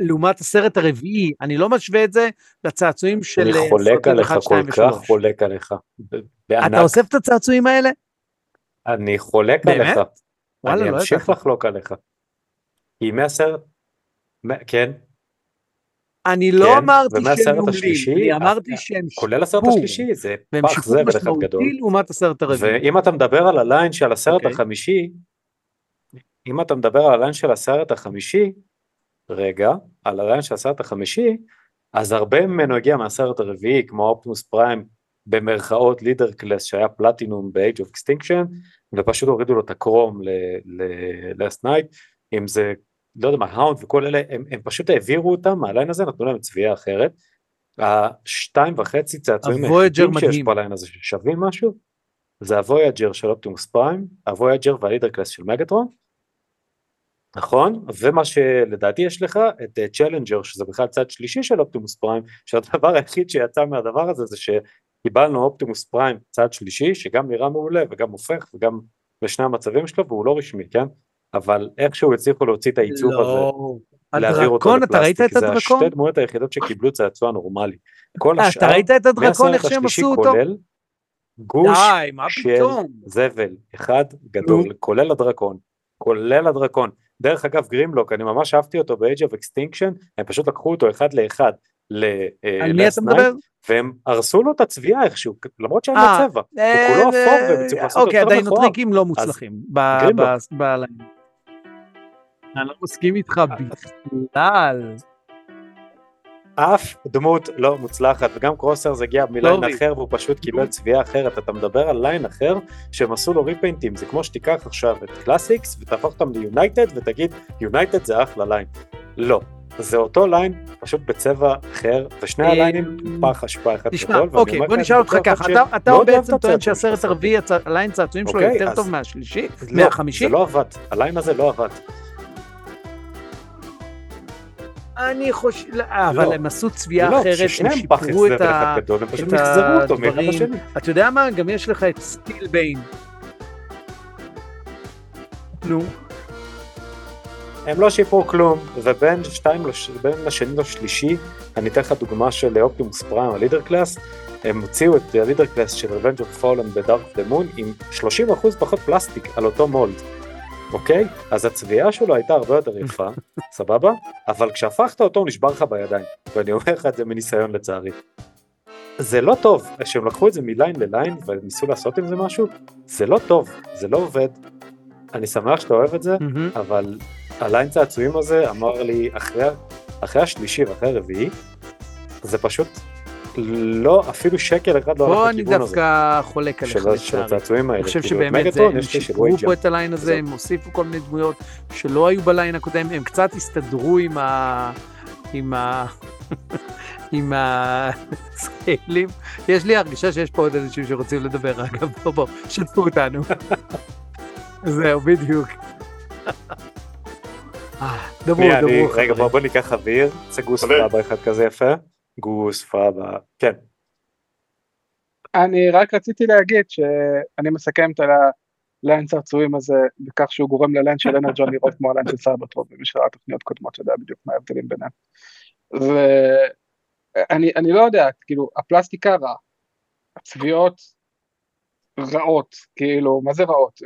לעומת הסרט הרביעי, אני לא משווה את זה לצעצועים של... אני חולק עליך, כל כך חולק עליך. בענק. אתה אוסף את הצעצועים האלה? אני חולק באמת? עליך. וואלה, אני לא אמשיך לחלוק עליך. כי מהסרט, כן. אני לא כן, אמרתי שהם מעולים, אני אמרתי שהם שיפור. כולל הסרט השלישי, זה פח זבל אחד גדול. לעומת הסרט הרביעי. ואם אתה מדבר על הליין של הסרט okay. אוקיי. החמישי, אם אתה מדבר על הליין של הסרט החמישי, רגע, על הרעיון של הסרט החמישי, אז הרבה ממנו הגיע מהסרט הרביעי, כמו אופטימוס פריים, במרכאות Leader Class שהיה פלטינום ב Age of Extinction, ופשוט הורידו לו את הקרום ל Last Night, אם זה, לא יודע מה, האונד וכל אלה, הם, הם פשוט העבירו אותם מהליין הזה, נתנו להם צביעה אחרת. השתיים וחצי צעצועים היחידים שיש בליין הזה ששווים משהו, זה ה Voyager של אופטימוס פריים, ה Voyager וה Leader Class של מגטרון, נכון, ומה שלדעתי יש לך את צ'לנג'ר אה, שזה בכלל צד שלישי של אופטימוס פריים, (laughs) שהדבר היחיד שיצא מהדבר הזה זה שקיבלנו אופטימוס פריים צד שלישי שגם נראה מעולה וגם הופך וגם בשני המצבים שלו והוא לא רשמי, כן? אבל איכשהו הצליחו להוציא את העיצוב לא. הזה, להעביר אותו לפלסטיק, זה השתי דמויות היחידות שקיבלו צעצוע נורמלי. כל השאר, אתה ראית את הדרקון איך שהם עשו אותו? כולל גוש של זבל אחד גדול, כולל הדרקון, כולל הדרקון. דרך אגב גרימלוק אני ממש אהבתי אותו ב Age of Extinction הם פשוט לקחו אותו אחד לאחד ל Last Night והם הרסו לו את הצביעה איכשהו למרות שאין לו אה, צבע. הוא אה, כולו אפור והם צריכים לעשות אוקיי עדיין טריקים לא מוצלחים אני לא מסכים איתך בכלל אף דמות לא מוצלחת וגם קרוסר זה הגיע מליין לא אחר והוא פשוט קיבל צביעה אחרת. אתה מדבר על ליין אחר שהם עשו לו ריפיינטים זה כמו שתיקח עכשיו את קלאסיקס ותהפוך אותם ליונייטד ותגיד יונייטד זה אחלה ליין. לא זה אותו ליין פשוט בצבע אחר ושני הליינים פח אשפה אחד גדול. אוקיי בוא נשאל אותך ככה אתה בעצם טוען שהסרט הרביעי הליין צעצועים שלו אוקיי, יותר טוב מהשלישי? לא, מהחמישי? זה לא עבד. הליין הזה לא עבד אני חושב, לא, אבל הם עשו צביעה לא, אחרת, הם שיפרו את, הדברים. אתה יודע מה? גם יש לך את סטיל ביין. נו. הם לא שיפרו כלום, ובין שתיים, בין השני לשלישי, אני אתן לך דוגמה של אופטימוס פריים, ה Leader Class, הם הוציאו את ה Leader Class של Revenge of Fallen ב Dark the Moon עם 30% פחות פלסטיק על אותו mold. אוקיי? אז הצביעה שלו הייתה הרבה יותר יפה, (laughs) סבבה? אבל כשהפכת אותו הוא נשבר לך בידיים, ואני אומר לך את זה מניסיון לצערי. זה לא טוב, כשהם לקחו את זה מליין לליין וניסו לעשות עם זה משהו, זה לא טוב, זה לא עובד. אני שמח שאתה אוהב את זה, mm-hmm. אבל הליין צעצועים הזה אמר לי אחרי, אחרי השלישי ואחרי הרביעי, זה פשוט לא, אפילו שקל אחד לא הלך לכיוון הזה. פה אני דווקא חולק עליך לצערי. של הצעצועים האלה. אני חושב כאילו, שבאמת הם שיפרו פה את הליין הזה, הם הוסיפו כל מיני דמויות שלא היו בליין הקודם, הם קצת הסתדרו עם ה... עם ה... (laughs) עם הסקיילים. יש לי הרגשה שיש פה עוד אנשים שרוצים לדבר, אגב, בוא בוא, שתפו אותנו. (laughs) זהו, בדיוק. אה, דברו, דברו. רגע, בוא ניקח אוויר, סגוס פאבה אחד כזה יפה. גוס, פאבה, כן. אני רק רציתי להגיד שאני מסכם את הליין צעצועים הזה בכך שהוא גורם לליין של אנרג'ון (laughs) לראות כמו הליין של סייברטרון ומי תוכניות קודמות שיודע בדיוק מה ההבדלים ביניהם. ואני לא יודע, כאילו הפלסטיקה רע, הצביעות רעות, כאילו, מה זה רעות?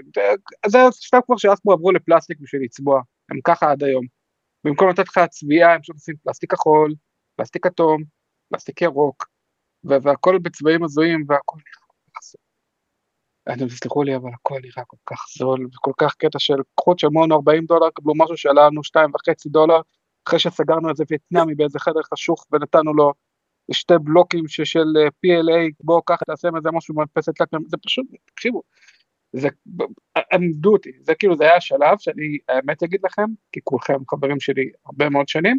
זה שלב כבר שהסברו עברו לפלסטיק בשביל לצבוע, הם ככה עד היום. במקום לתת לך צביעה הם פשוט עושים פלסטיק כחול, פלסטיק כתום, פלסטיק ירוק, ו- והכל בצבעים הזויים והכל נראה כל כך זול. אתם תסלחו לי אבל הכל נראה כל כך זול וכל כך קטע של קחו תשלמו 40 דולר קבלו משהו שעלה לנו 2.5 דולר אחרי שסגרנו איזה וייטנאמי באיזה חדר חשוך ונתנו לו שתי בלוקים של אה, PLA בוא קח תעשה מזה משהו במדפסת לק זה פשוט תקשיבו. זה עמדו אותי זה כאילו זה היה השלב שאני האמת אגיד לכם כי כולכם חברים שלי הרבה מאוד שנים.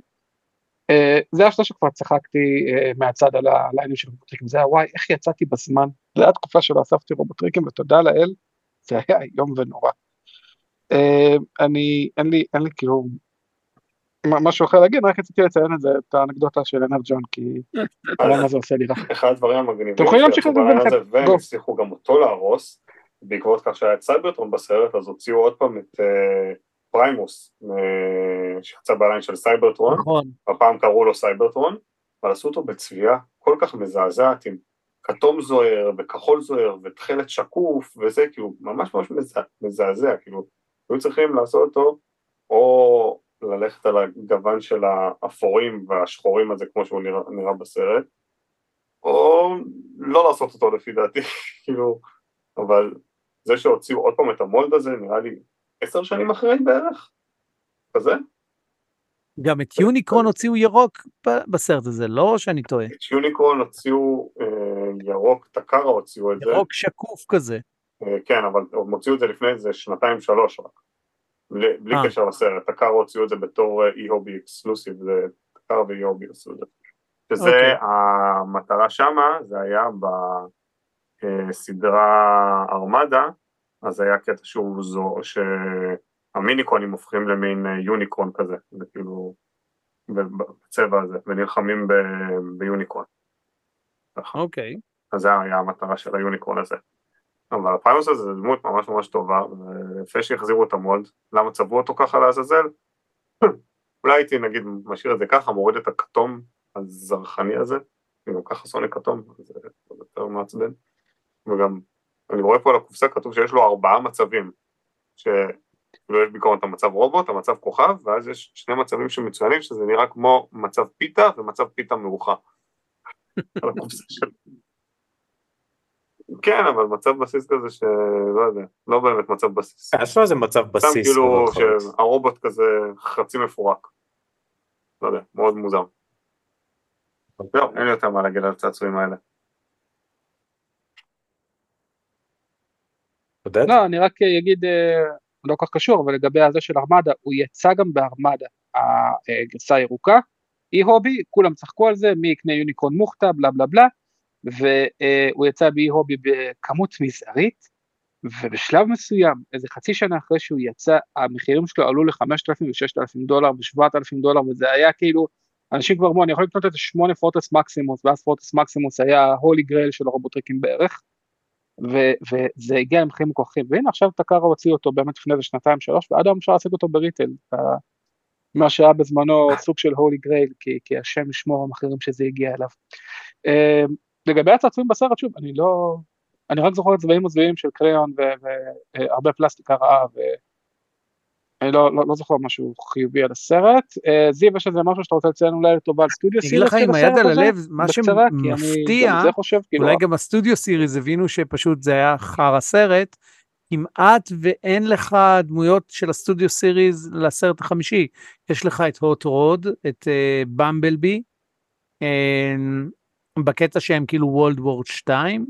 אה, זה השלב שכבר צחקתי אה, מהצד על הליינים של רובוטריקים זה היה וואי איך יצאתי בזמן זה היה תקופה שלא אספתי רובוטריקים ותודה לאל זה היה איום ונורא. אה, אני אין לי אין לי כאילו משהו אחר להגיד רק רציתי לציין את זה את האנקדוטה של אנרג'ון כי (laughs) למה זה עושה לי רע. אחד הדברים המגניבים אתם יכולים להמשיך הזה, ביניכם. והם. הצליחו גם אותו להרוס, בעקבות כך שהיה את סייברטרון בסרט, אז הוציאו עוד פעם את פריימוס, אה, שיצא בליין של סייברטרון, נכון. הפעם קראו לו סייברטרון, אבל עשו אותו בצביעה כל כך מזעזעת עם כתום זוהר וכחול זוהר ותכלת שקוף וזה כאילו ממש ממש מזע- מזעזע כאילו היו צריכים לעשות אותו או ללכת על הגוון של האפורים והשחורים הזה כמו שהוא נראה, נראה בסרט או לא לעשות אותו לפי דעתי (laughs) כאילו אבל זה שהוציאו עוד פעם את המולד הזה נראה לי עשר שנים אחרי בערך כזה גם את יוניקרון הוציאו ירוק בסרט הזה, לא שאני טועה. את יוניקורן הוציאו אה, ירוק, טקארה הוציאו את זה, ירוק שקוף כזה. אה, כן, אבל הם הוציאו את זה לפני איזה שנתיים שלוש רק, בלי, בלי אה. קשר לסרט, טקארה הוציאו את זה בתור אי-הובי אקסקלוסיב, זה טקארה ואי-הובי עשו את זה, שזה אוקיי. המטרה שמה, זה היה בסדרה ארמדה, אז היה קטע שהוא זו, שהמיניקונים הופכים למין אה, יוניקורן כזה, זה כאילו, בצבע הזה, ונלחמים ב- ביוניקורן. ככה. אוקיי. אז זה היה המטרה של היוניקורן הזה. אבל הפיירוס הזה זה דמות ממש ממש טובה, ויפה שהחזירו את המולד, למה צבעו אותו ככה לעזאזל? (clears throat) אולי הייתי נגיד משאיר את זה ככה, מוריד את הכתום הזרחני הזה, כי גם ככה שונא כתום, זה יותר מעצבן. וגם, אני רואה פה על הקופסה כתוב שיש לו ארבעה מצבים, שכאילו יש בעיקרון את המצב רובוט, המצב כוכב, ואז יש שני מצבים שמצוינים, שזה נראה כמו מצב פיתה ומצב פיתה מרוחה. (laughs) על הקופסה שלו. כן, אבל מצב בסיס כזה שלא יודע, לא באמת מצב בסיס. יש לו איזה מצב סתם בסיס. כאילו במירכאות. שהרובוט כזה חצי מפורק. לא יודע, מאוד מוזר. זהו, אין לי יותר מה להגיד על הצעצועים האלה. עודד? לא, אני רק אגיד, אה, לא כל כך קשור, אבל לגבי הזה של ארמדה, הוא יצא גם בארמדה, הגרסה הירוקה, אי הובי, כולם צחקו על זה, מי יקנה יוניקורן מוכתה, בלה בלה בלה, והוא יצא באי הובי בכמות מזערית, ובשלב מסוים, איזה חצי שנה אחרי שהוא יצא, המחירים שלו עלו ל-5,000 ו-6,000 דולר ו-7,000 דולר, וזה היה כאילו, אנשים כבר אמרו, אני יכול לקנות את 8 פורטס מקסימוס, ואז פורטס מקסימוס היה הולי גרייל של הרובוטריקים בערך, ו- וזה הגיע למחירים מוכרחים, והנה עכשיו טקארה הוציא אותו באמת לפני איזה שנתיים שלוש, ועד היום אפשר להשיג אותו בריטל, ה- מה שהיה בזמנו סוג של הולי גרייל, כי, כי השם ישמור המחירים שזה הגיע אליו. אה, לגבי הצעצועים בסרט, שוב, אני לא, אני רק זוכר צבעים הזויים של קריון והרבה פלסטיקה רעה, ואני לא, לא, לא זוכר משהו חיובי על הסרט. אה, זיו, יש איזה משהו שאתה רוצה לציין אולי לטובה על סטודיו אני אגיד לך Series עם היד על? הלב, מה אני שמפתיע, כאילו, אולי גם ה Studio Series הבינו שפשוט זה היה חרא סרט, כמעט ואין לך דמויות של ה Studio Series לסרט החמישי. יש לך את הוט רוד, את במבלבי, בקטע שהם כאילו World War 2,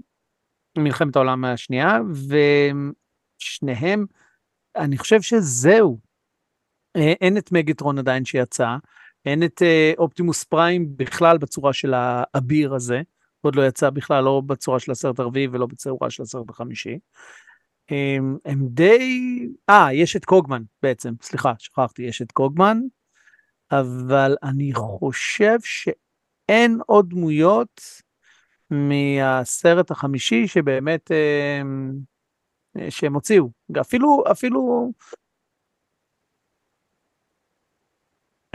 מלחמת העולם השנייה, ושניהם, אני חושב שזהו. אה, אין את מגטרון עדיין שיצא, אין את אה, אופטימוס פריים בכלל בצורה של האביר הזה, עוד לא יצא בכלל לא בצורה של הסרט הרביעי ולא בצורה של הסרט החמישי. הם, הם די, אה, יש את קוגמן בעצם, סליחה, שכחתי, יש את קוגמן, אבל אני חושב שאין עוד דמויות מהסרט החמישי שבאמת אה, שהם הוציאו, אפילו, אפילו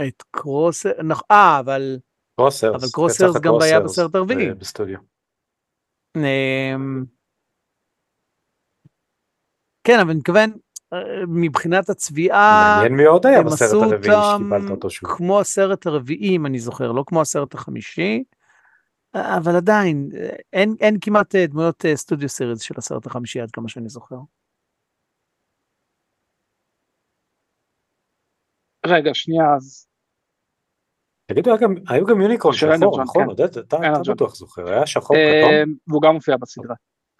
את קרוסר, נכ- אה, אבל קרוסרס. כן, אבל קרוסרס גם היה בסרט הרביעי. אה, בסטודיו. אמ, כן, אבל אני מתכוון, אה, מבחינת הצביעה, מעניין מי עוד היה בסרט הרביעי שקיבלת אותו שוב. כמו הסרט הרביעי, אם אני זוכר, לא כמו הסרט החמישי, אבל עדיין, אין, אין כמעט אה, דמויות אה, סטודיו סיריס של הסרט החמישי עד כמה שאני זוכר. רגע, שנייה, אז תגידו, היו גם יוניקורן שחור, נכון? כן. עודד, אתה אתה אנרג'ון. בטוח זוכר, היה שחור כתום? אה, והוא גם מופיע בסדרה.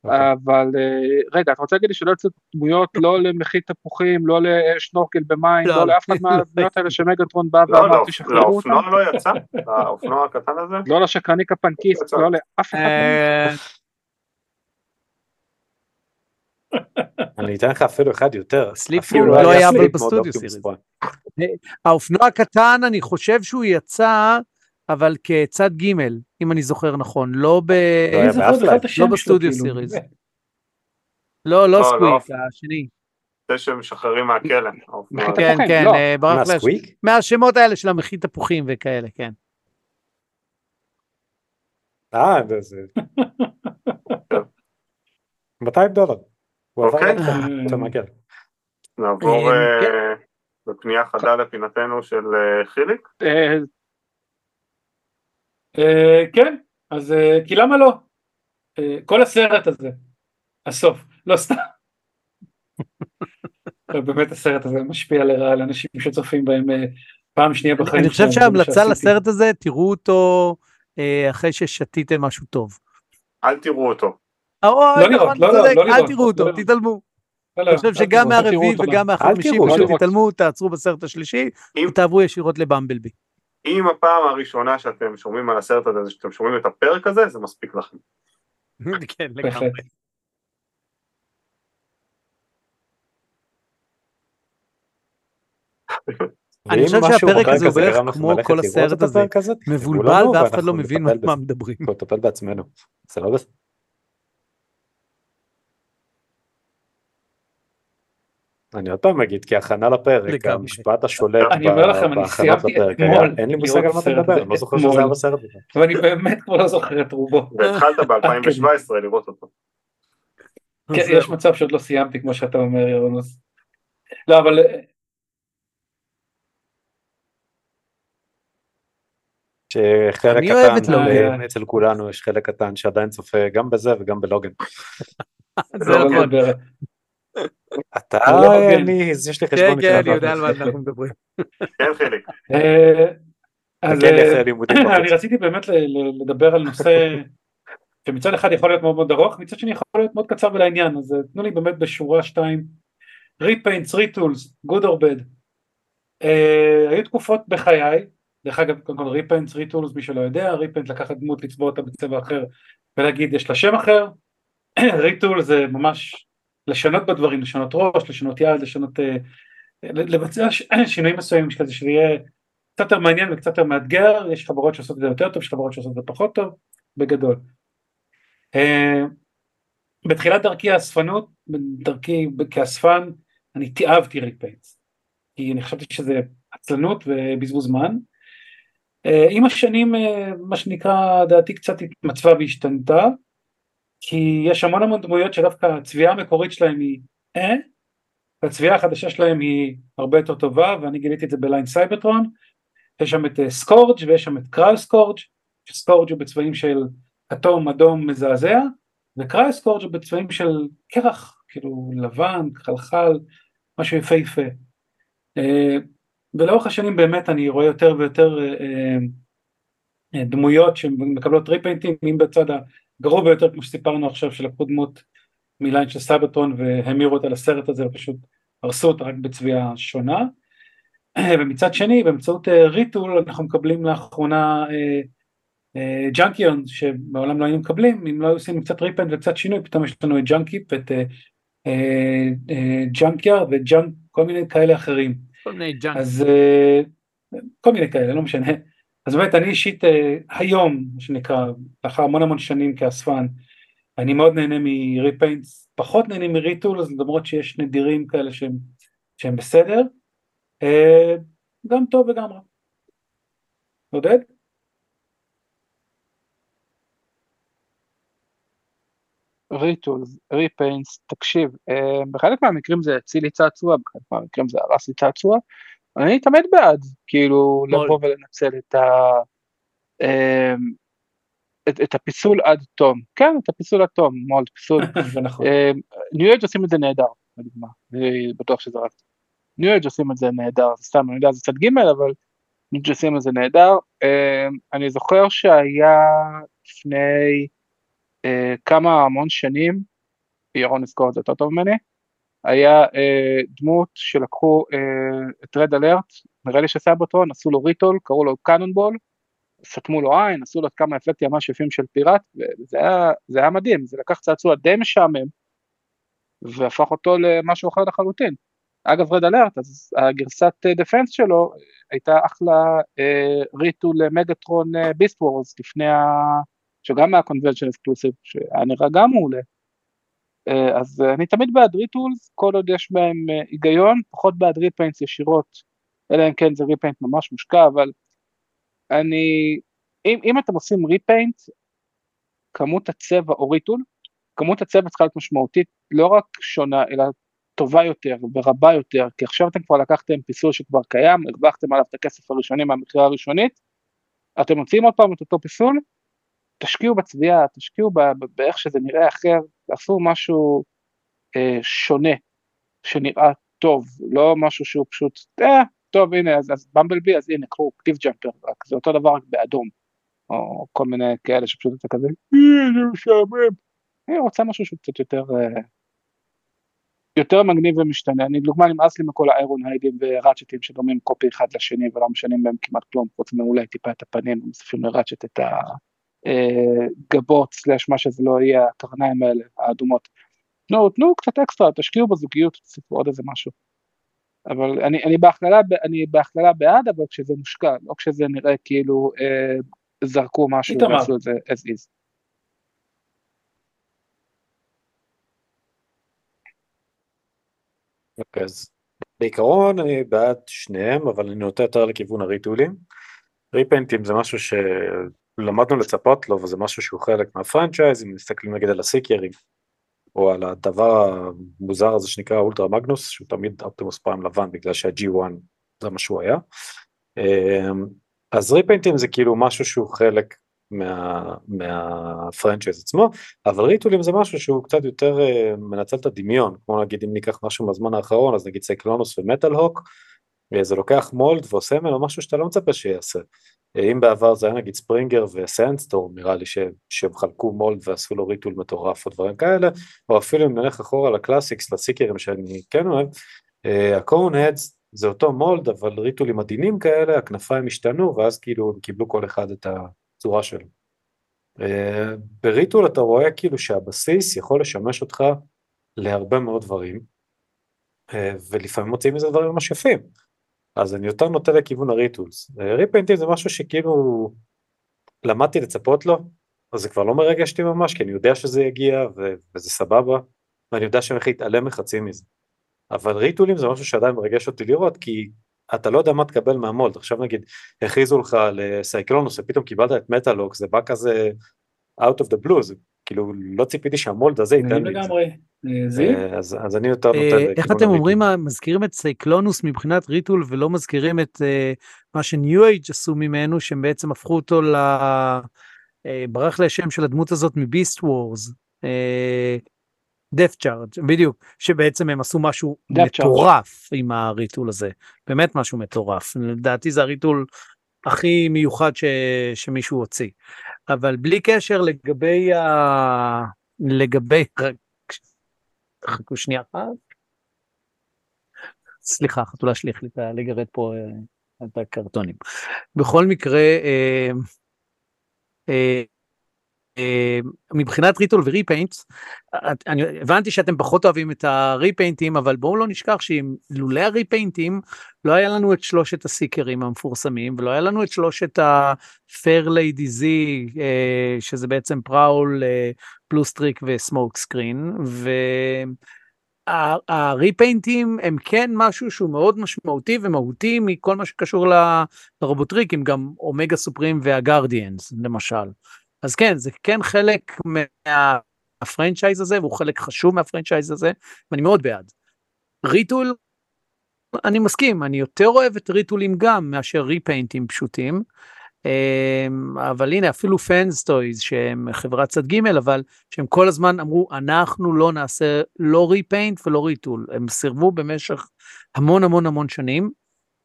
אוקיי. אבל אה, רגע, אתה רוצה להגיד לי שלא יצאו דמויות לא למחית תפוחים, לא לשנורקל במים, לא, לא לא, לאף אחד לא. מהדמויות האלה שמגנטרון בא לא, ואמר לא, תשחררו אותם? לאופנוע לא יצא? לאופנוע הקטן הזה? לא לשקרניק הפנקיסט, לא לאף אחד. אה, (laughs) אני אתן לך אפילו אחד יותר. סליפ אפילו מוד לא היה בסטודיו סיריס. פריים. האופנוע הקטן, אני חושב שהוא יצא, אבל כצד ג', אם אני זוכר נכון, לא ב... לא לא שלו, בסטודיו כאילו. סיריס. לא, לא לא, סקוויק, לא. השני. זה שמשחררים מהכלא. מחית הזה. כן, כן, לא. אה, ברח סקוויק? מהשמות האלה של המחית תפוחים וכאלה, כן. אה, זה- זה... (laughs) 200 דולר. הוא עבר אוקיי. את זה מהכלא. נעבור אה, אה, כן. בפנייה חדה לפינתנו של חיליק. אה, כן, אז אה, כי למה לא? אה, כל הסרט הזה, הסוף, לא סתם. (laughs) אבל באמת הסרט הזה משפיע לרעה על אנשים שצופים בהם פעם שנייה בחיים. אני חושב שההמלצה. לסרט הזה, תראו אותו אחרי ששתיתם משהו טוב. אל תראו אותו. לא לראות, נכון, לא, לא, לא אל לראות, תראו אותו, לא. תתעלמו. לא, לא, אני חושב אל שגם אל מהרביעי וגם לא. מהחמישי, פשוט לא. תתעלמו, תעצרו בסרט השלישי, ותעברו ישירות לבמבלבי. אם הפעם הראשונה שאתם שומעים על הסרט הזה, זה שאתם שומעים את הפרק הזה, זה מספיק לכם. (laughs) כן, לגמרי. (laughs) אני חושב שהפרק הזה הוא בערך כמו כל הסרט הזה, מבולבל לנו ואף אחד לא מבין מה. מדברים. אנחנו נטפל בעצמנו. זה לא בסדר. אני עוד פעם אגיד, כהכנה לפרק, לגמרי. המשפט השולט אני אומר ב- לכם, אני בהכנות סיימתי לפרק היה, אתמול אין לי מושג על מה אתה מדבר, אני לא זוכר. שזה היה בסרט. ואני באמת כבר לא זוכר את רובו. והתחלת ב-2017 לראות אותו. כן. יש מצב שעוד לא סיימתי כמו שאתה אומר ירון. אז- לא אבל שחלק אני אוהב את קטן, לוגן. אה, אצל כולנו יש חלק קטן שעדיין צופה גם בזה וגם בלוגן. (laughs) זה לא נכון. אתה, לוגן. אני, יש לי כן, חשבון כן, איתך, אני יודע על מה אנחנו- מדברים. כן חיליק. אה, אז אה, (clears throat) אני. רציתי באמת לדבר על נושא שמצד אחד יכול להיות מאוד מאוד ארוך, מצד שני יכול להיות מאוד קצר ולעניין, אז אה, תנו לי באמת בשורה שתיים, repaints, retools, good or bad. היו תקופות בחיי, דרך אגב קודם כל repaints, retools מי שלא יודע, repaint לקחת דמות לצבוע אותה בצבע אחר ולהגיד יש לה שם אחר, (clears throat) retool זה ממש לשנות בדברים, לשנות ראש, לשנות יד, לשנות, אה, לבצע ש- (clears throat) שינויים מסוימים כזה שזה יהיה קצת יותר מעניין וקצת יותר מאתגר, יש חברות שעושות את זה יותר טוב, יש חברות שעושות את זה פחות טוב, בגדול. אה, בתחילת דרכי האספנות, דרכי כאספן, אני תיעבתי repaints, כי אני חשבתי שזה עצלנות ובזבוז זמן. אה, עם השנים, מה שנקרא, דעתי קצת התמצבה והשתנתה, כי יש המון המון דמויות שדווקא הצביעה המקורית שלהם היא אה, והצביעה החדשה שלהם היא הרבה יותר טובה, ואני גיליתי את זה ב line סייברטרון, יש שם את אה, סקורג' ויש שם את קרל סקורג', שסקורג' הוא בצבעים של כתום, אדום, מזעזע, וקרל סקורג' הוא בצבעים של קרח, כאילו לבן, כחלחל, משהו יפהפה. אה, ולאורך השנים באמת אני רואה יותר ויותר אה, דמויות שמקבלות ריפיינטים, אם בצד הגרוע ביותר כמו שסיפרנו עכשיו שלקחו דמות מ line של סייברטרון והמירו אותה לסרט הזה ופשוט הרסו אותה רק בצביעה שונה. (clears throat) ומצד שני באמצעות אה, retool אנחנו מקבלים לאחרונה אה, אה, ג'אנקיון שמעולם לא היינו מקבלים אם לא היו עושים קצת repaint וקצת שינוי פתאום יש לנו את ג'אנקיפ את אה, אה, אה, ג'אנקיאר וג'אנק כל מיני כאלה אחרים כל מיני junk. אז כל מיני כאלה לא משנה אז באמת אני אישית אה, היום מה שנקרא לאחר המון המון שנים כאספן אני מאוד נהנה מ repaints פחות נהנה מ retools למרות שיש נדירים כאלה שהם, שהם בסדר אה, גם טוב וגם רע. עודד? retools, repaints, תקשיב, אה, בחלק מהמקרים זה הציל לי צעצוע, בחלק מהמקרים זה הרס לי צעצוע, אני תמיד בעד, כאילו. לבוא ולנצל את ה... אה, את, את הפיסול עד תום, כן, את הפיסול עד תום, מולד, פיסול. (laughs) זה נכון. ניו אייג' עושים את זה נהדר, לדוגמה, אני בטוח שזה רק. ניו אייג' עושים את זה נהדר, סתם, אני יודע, זה צד ג' אבל ניו אייג' עושים את זה נהדר. אה, אני זוכר שהיה לפני אה, כמה המון שנים, ירון יזכור את זה יותר טוב ממני, היה אה, דמות שלקחו אה, את רד אלרט, נראה לי שסייברטרון, עשו לו retool, קראו לו קאנונבול, סתמו לו עין, עשו לו כמה אפקטים ממש יפים של פיראט, וזה היה, היה מדהים, זה לקח צעצוע די משעמם, והפך אותו למשהו אחר לחלוטין. אגב רד אלרט, אז הגרסת דפנס שלו הייתה אחלה אה, retool מגטרון ביסט וורס לפני ה... שגם היה convention exclusive, שהיה נראה גם מעולה. אה, אז אני תמיד בעד retools, כל עוד יש בהם אה, היגיון, פחות בעד repaints ישירות, אלא אם כן זה repaint ממש מושקע, אבל אני, אם, אם אתם עושים repaint, כמות הצבע או retool, כמות הצבע צריכה להיות משמעותית, לא רק שונה, אלא טובה יותר ורבה יותר, כי עכשיו אתם כבר לקחתם פיסול שכבר קיים, הרווחתם עליו את הכסף הראשוני מהמכירה הראשונית, אתם מוציאים עוד פעם את אותו פיסול, תשקיעו בצביעה, תשקיעו באיך שזה נראה אחר, תעשו משהו אה, שונה, שנראה טוב, לא משהו שהוא פשוט, אה, טוב הנה אז, אז במבלבי אז הנה קחו קליף ג'אמפר, רק זה אותו דבר רק באדום, או כל מיני כאלה שפשוט אתה כזה, "אה, זה משעמם, אני רוצה משהו שהוא קצת יותר, אה, יותר מגניב ומשתנה, אני דוגמה נמאס לי מכל האיירון היידים וראצ'טים שדומים copy אחד לשני ולא משנים בהם כמעט כלום, חוץ מאולי טיפה את הפנים, מוסיפים לראצ'ט את הגבות סלאש מה שזה לא יהיה, הקרניים האלה האדומות. תנו, תנו קצת אקסטרה, תשקיעו בזוגיות, תוסיפו עוד איזה משהו. אבל אני, אני, בהכללה, אני בהכללה בעד, אבל כשזה מושקע, לא כשזה נראה כאילו אה, זרקו משהו. ועשו את זה as is. אוקיי, אז בעיקרון אני בעד שניהם, אבל אני נוטה יותר לכיוון הריטולים. ריפיינטים זה משהו שלמדנו לצפות לו, וזה משהו שהוא חלק מה franchise, אם מסתכלים נגיד על הסיקרים, או על הדבר המוזר הזה שנקרא אולטרה מגנוס, שהוא תמיד אופטימוס פריים לבן, בגלל שה-G1 זה מה שהוא היה. אמ, אז ריפיינטים זה כאילו משהו שהוא חלק מה, מה franchise עצמו, אבל ריטולים זה משהו שהוא קצת יותר אה, מנצל את הדמיון, כמו נגיד אם ניקח משהו מהזמן האחרון, אז נגיד סייקלונוס ומטאל הוק, זה לוקח mold ועושה ממנו משהו שאתה לא מצפה שיעשה. אה, אם בעבר זה היה נגיד ספרינגר וסנדסטורם, נראה לי ש, שהם חלקו mold ועשו לו retool מטורף או דברים כאלה, או אפילו אם נלך אחורה לקלאסיקס, לסיקרים שאני כן אוהב, ה cone heads זה אותו mold, אבל ריטולים עדינים כאלה, הכנפיים השתנו, ואז כאילו הם קיבלו כל אחד את הצורה שלו. אה, ב retool אתה רואה כאילו שהבסיס יכול לשמש אותך להרבה מאוד דברים, אה, ולפעמים מוצאים מזה דברים ממש יפים. אז אני יותר נוטה לכיוון הריטולס. אה, ריפיינטים זה משהו שכאילו למדתי לצפות לו, אז זה כבר לא מרגש אותי ממש, כי אני יודע שזה יגיע ו- וזה סבבה, ואני יודע שאני הולך להתעלם מחצי מזה. אבל ריטולים זה משהו שעדיין מרגש אותי לראות, כי אתה לא יודע מה תקבל מהמולד, עכשיו נגיד הכריזו לך לסייקלונוס ופתאום קיבלת את מטאלוק, זה בא כזה out of the blue, זה כאילו לא ציפיתי שה mold הזה ייתן לי את זה. אה? אה, אז, אז אני יותר נוטה אה, איך אתם. אומרים, מזכירים את סייקלונוס מבחינת retool ולא מזכירים את מה שניו אייג' עשו ממנו, שהם בעצם הפכו אותו ל... ברח לי השם של הדמות הזאת מביסט וורס. דפת' צ'ארג' בדיוק שבעצם הם עשו משהו. מטורף עם ה retool הזה באמת משהו מטורף לדעתי זה ה retool הכי מיוחד ש... שמישהו הוציא אבל בלי קשר לגבי ה... לגבי חכו שנייה אחת. סליחה חתולה שלי החליטה לגרד פה אה, את הקרטונים. בכל מקרה אה, אה, אה, מבחינת retool ו repaints אני הבנתי שאתם פחות אוהבים את הריפיינטים אבל בואו לא נשכח שאם לולא הריפיינטים לא היה לנו את שלושת הסיקרים המפורסמים ולא היה לנו את שלושת ה-fair lady z אה, שזה בעצם פראול אה, בלוסטריק וסמוקסקרין והריפיינטים הם כן משהו שהוא מאוד משמעותי ומהותי מכל מה שקשור לרובוטריקים גם אומגה סופרים וה Guardians למשל. אז כן זה כן חלק מה... ה franchise הזה והוא חלק חשוב מה franchise הזה ואני מאוד בעד. retool אני מסכים אני יותר אוהב את retool ים גם מאשר repaint ים פשוטים. אמ, אבל הנה אפילו Fans Toys שהם חברת צד ג' אבל שהם כל הזמן אמרו אנחנו לא נעשה לא repaint ולא retool הם סירבו במשך המון המון המון שנים.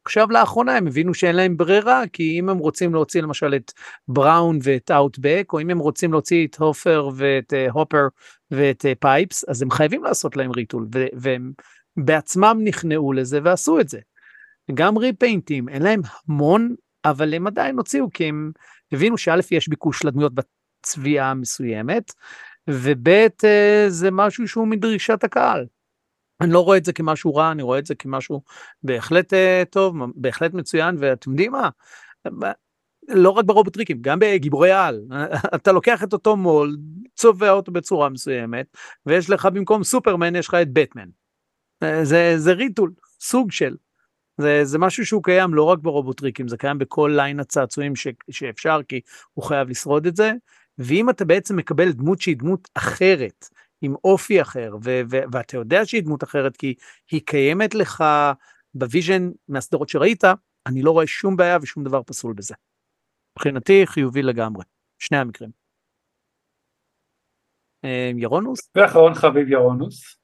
עכשיו לאחרונה הם הבינו שאין להם ברירה כי אם הם רוצים להוציא למשל את Brawn ואת Outback או אם הם רוצים להוציא את Huffer ואת Huffer ואת Pipes אז הם חייבים לעשות להם retool והם בעצמם נכנעו לזה ועשו את זה. גם repaint ים אין להם המון אבל הם עדיין הוציאו כי הם הבינו שא' יש ביקוש לדמויות בצביעה מסוימת וב' אה, זה משהו שהוא מדרישת הקהל. אני לא רואה את זה כמשהו רע אני רואה את זה כמשהו בהחלט אה, טוב בהחלט מצוין ואתם יודעים מה. לא רק ברובוטריקים גם בגיבורי על (laughs) אתה לוקח את אותו מול צובע אותו בצורה מסוימת ויש לך במקום סופרמן יש לך את בטמן. אה, זה זה retool סוג של. זה, זה משהו שהוא קיים לא רק ברובוטריקים זה קיים בכל line הצעצועים ש, שאפשר כי הוא חייב לשרוד את זה ואם אתה בעצם מקבל דמות שהיא דמות אחרת עם אופי אחר ו- ו- ואתה יודע שהיא דמות אחרת כי היא קיימת לך ב vision מהסדרות שראית אני לא רואה שום בעיה ושום דבר פסול בזה. מבחינתי חיובי לגמרי שני המקרים. אה, ירונוס? ואחרון חביב ירונוס.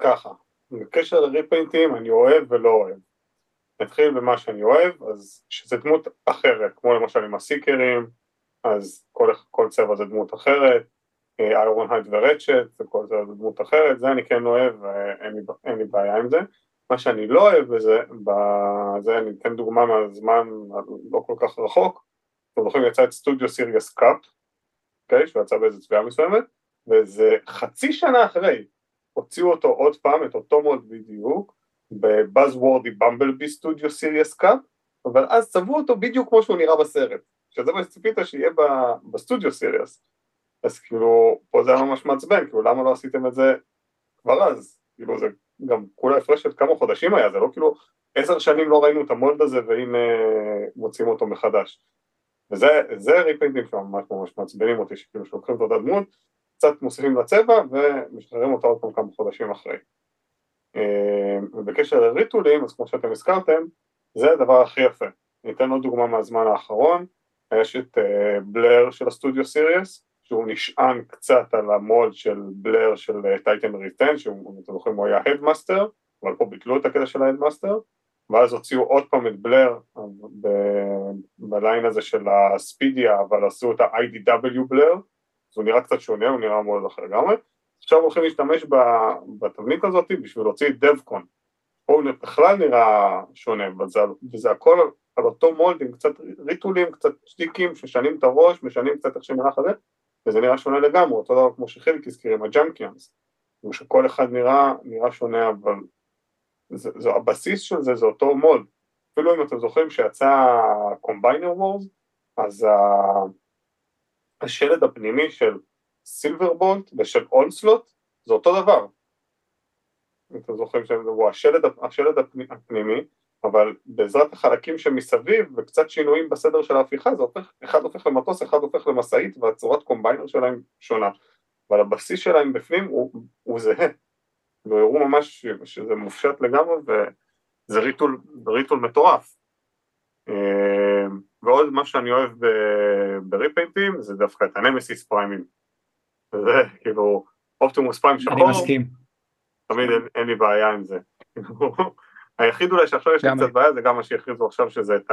ככה, בקשר לריפיינטים אני אוהב ולא אוהב. נתחיל במה שאני אוהב, אז שזה דמות אחרת, כמו למשל עם הסיקרים, אז כל, כל צבע זה דמות אחרת, איירון הייד ורצ'ט, וכל זה דמות אחרת, זה אני כן אוהב לי, אין לי בעיה עם זה. מה שאני לא אוהב בזה, בזה אני אתן דוגמה מהזמן לא כל כך רחוק, אתם זוכרים יצא את Studio Series Kup, אוקיי, שהוא יצא באיזה צביעה מסוימת, וזה חצי שנה אחרי, הוציאו אותו עוד פעם, את אותו mold בדיוק, ב Buzzworthy Bumblebee Studio Series Kup, אבל אז צבעו אותו בדיוק כמו שהוא נראה בסרט, שזה מה שציפית שיהיה ב Studio Series. אז כאילו, פה זה היה ממש מעצבן, כאילו למה לא עשיתם את זה כבר אז? כאילו זה גם כולה הפרש של כמה חודשים היה, זה לא כאילו עשר שנים לא ראינו את המולד הזה והנה מוצאים אותו מחדש. וזה ריפיינטים שממש ממש מעצבנים אותי, שכאילו שלוקחים את אותה דמות, קצת מוסיפים לצבע ומשחררים אותה עוד פעם כמה חודשים אחרי. אה, ובקשר לריטולים, אז כמו שאתם הזכרתם, זה הדבר הכי יפה. אני אתן עוד דוגמה מהזמן האחרון, יש את בלר של הסטודיו סיריוס, שהוא נשען קצת על המולד של בלר של Titans Return, שהוא, אתם זוכרים, הוא היה Headmaster, אבל פה ביטלו את הקטע של ה Headmaster, ואז הוציאו עוד פעם את Blurr ב line הזה של ה Speedia, אבל עשו את ה-IDW Blurr, אז הוא נראה קצת שונה, הוא נראה מאוד אחר לגמרי. עכשיו הולכים להשתמש בתבנית הזאת בשביל להוציא את Devcon. פה הוא בכלל נראה שונה, וזה, וזה הכל על אותו mold עם קצת retool ים, קצת שטיקים שמשנים את הראש, משנים קצת איך שנראה חזה, וזה נראה שונה לגמרי, אותו דבר כמו שחיליק הזכיר עם ה Junkions, שכל אחד נראה, נראה שונה, אבל זה, זה, הבסיס של זה זה אותו mold. אפילו אם אתם זוכרים שיצא Combiner Wars, אז ה... השלד הפנימי של Silverbolt ושל אונסלוט זה אותו דבר. אם אתם זוכרים שהוא השלד, השלד הפנימי, אבל בעזרת החלקים שמסביב וקצת שינויים בסדר של ההפיכה זה הופך, אחד הופך למטוס, אחד הופך למשאית והצורת combiner שלהם שונה. אבל הבסיס שלהם בפנים הוא, הוא זהה. והראו ממש שזה מופשט לגמרי וזה ריטול, ריטול מטורף. אה, ועוד מה שאני אוהב בריפיינטים זה דווקא את הנמסיס פריימים. זה כאילו אופטימוס פריים שחור. אני מסכים. תמיד אין, אין לי בעיה עם זה. היחיד אולי שעכשיו יש לי קצת בעיה זה גם מה שהכריזו עכשיו שזה את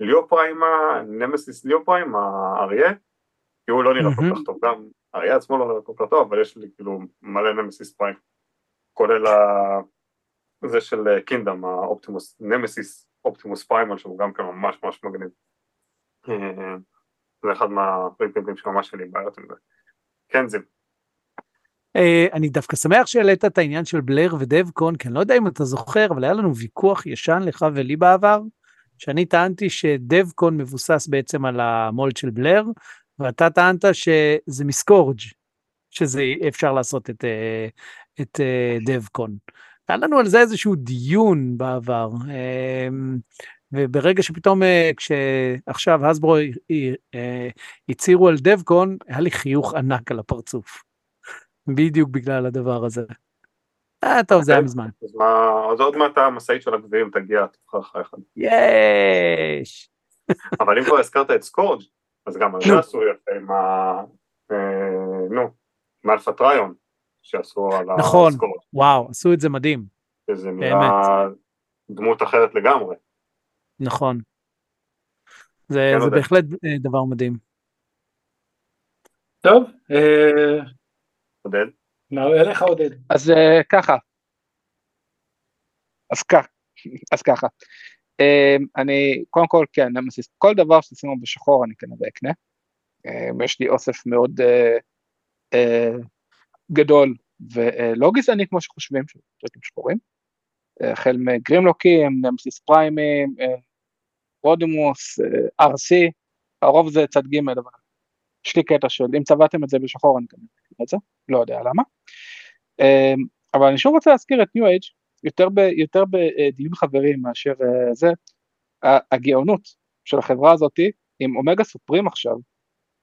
הליאו פריים, נמסיס ליאו פריים, האריה, כי הוא לא נראה כל כך טוב, גם האריה עצמו לא נראה כל כך טוב, אבל יש לי כאילו מלא נמסיס פריים, כולל זה של קינדם, האופטימוס, נמסיס אופטימוס פריימל שהוא גם כן ממש ממש מגניב. זה אחד מהפריטים שממש אין לי בעיות עם זה. כן. Uh, אני דווקא שמח שהעלית את העניין של בלר ודבקון, כי אני לא יודע אם אתה זוכר, אבל היה לנו ויכוח ישן לך ולי בעבר, שאני טענתי שדבקון מבוסס בעצם על המולד של בלר, ואתה טענת שזה מסקורג', שזה אפשר לעשות את, uh, את uh, דבקון. היה לנו על זה איזשהו דיון בעבר, וברגע שפתאום כשעכשיו הסברו הצהירו על דבקון, היה לי חיוך ענק על הפרצוף. בדיוק בגלל הדבר הזה. אה, טוב, זה היה מזמן. אז עוד מעט המשאית של הגביעים תגיע, תבחר לך אחד. יש! אבל אם כבר הזכרת את Scourge, אז גם על זה עשו יפה עם ה... אה, נו, עם Alpha Trion, שעשו על נכון. ה Scourge, וואו, עשו את זה מדהים. שזה נראה דמות אחרת לגמרי. נכון. זה, כן. בהחלט אה, דבר מדהים. טוב, אה, עודד? נעבור אליך עודד. אז אה, ככה. אז ככה. אז ככה. אה, אני, קודם כל, כן, נמסיס, כל דבר שתשימו בשחור אני כנראה אקנה. אה, יש לי אוסף מאוד אה, אה, גדול ולא גזעני כמו שחושבים, של טריקים שחורים. החל מגרימלוקים, נמסיס פריימים, אה, רודימוס, אה, RC, הרוב זה צד ג' אבל יש לי קטע של אם צבעתם את זה בשחור אני אקנה את זה, לא יודע למה. אה, אבל אני שוב רוצה להזכיר את ניו אייג' יותר, יותר בדיון חברים מאשר אה, זה, הגאונות של החברה הזאתי עם אומגה סופרים עכשיו,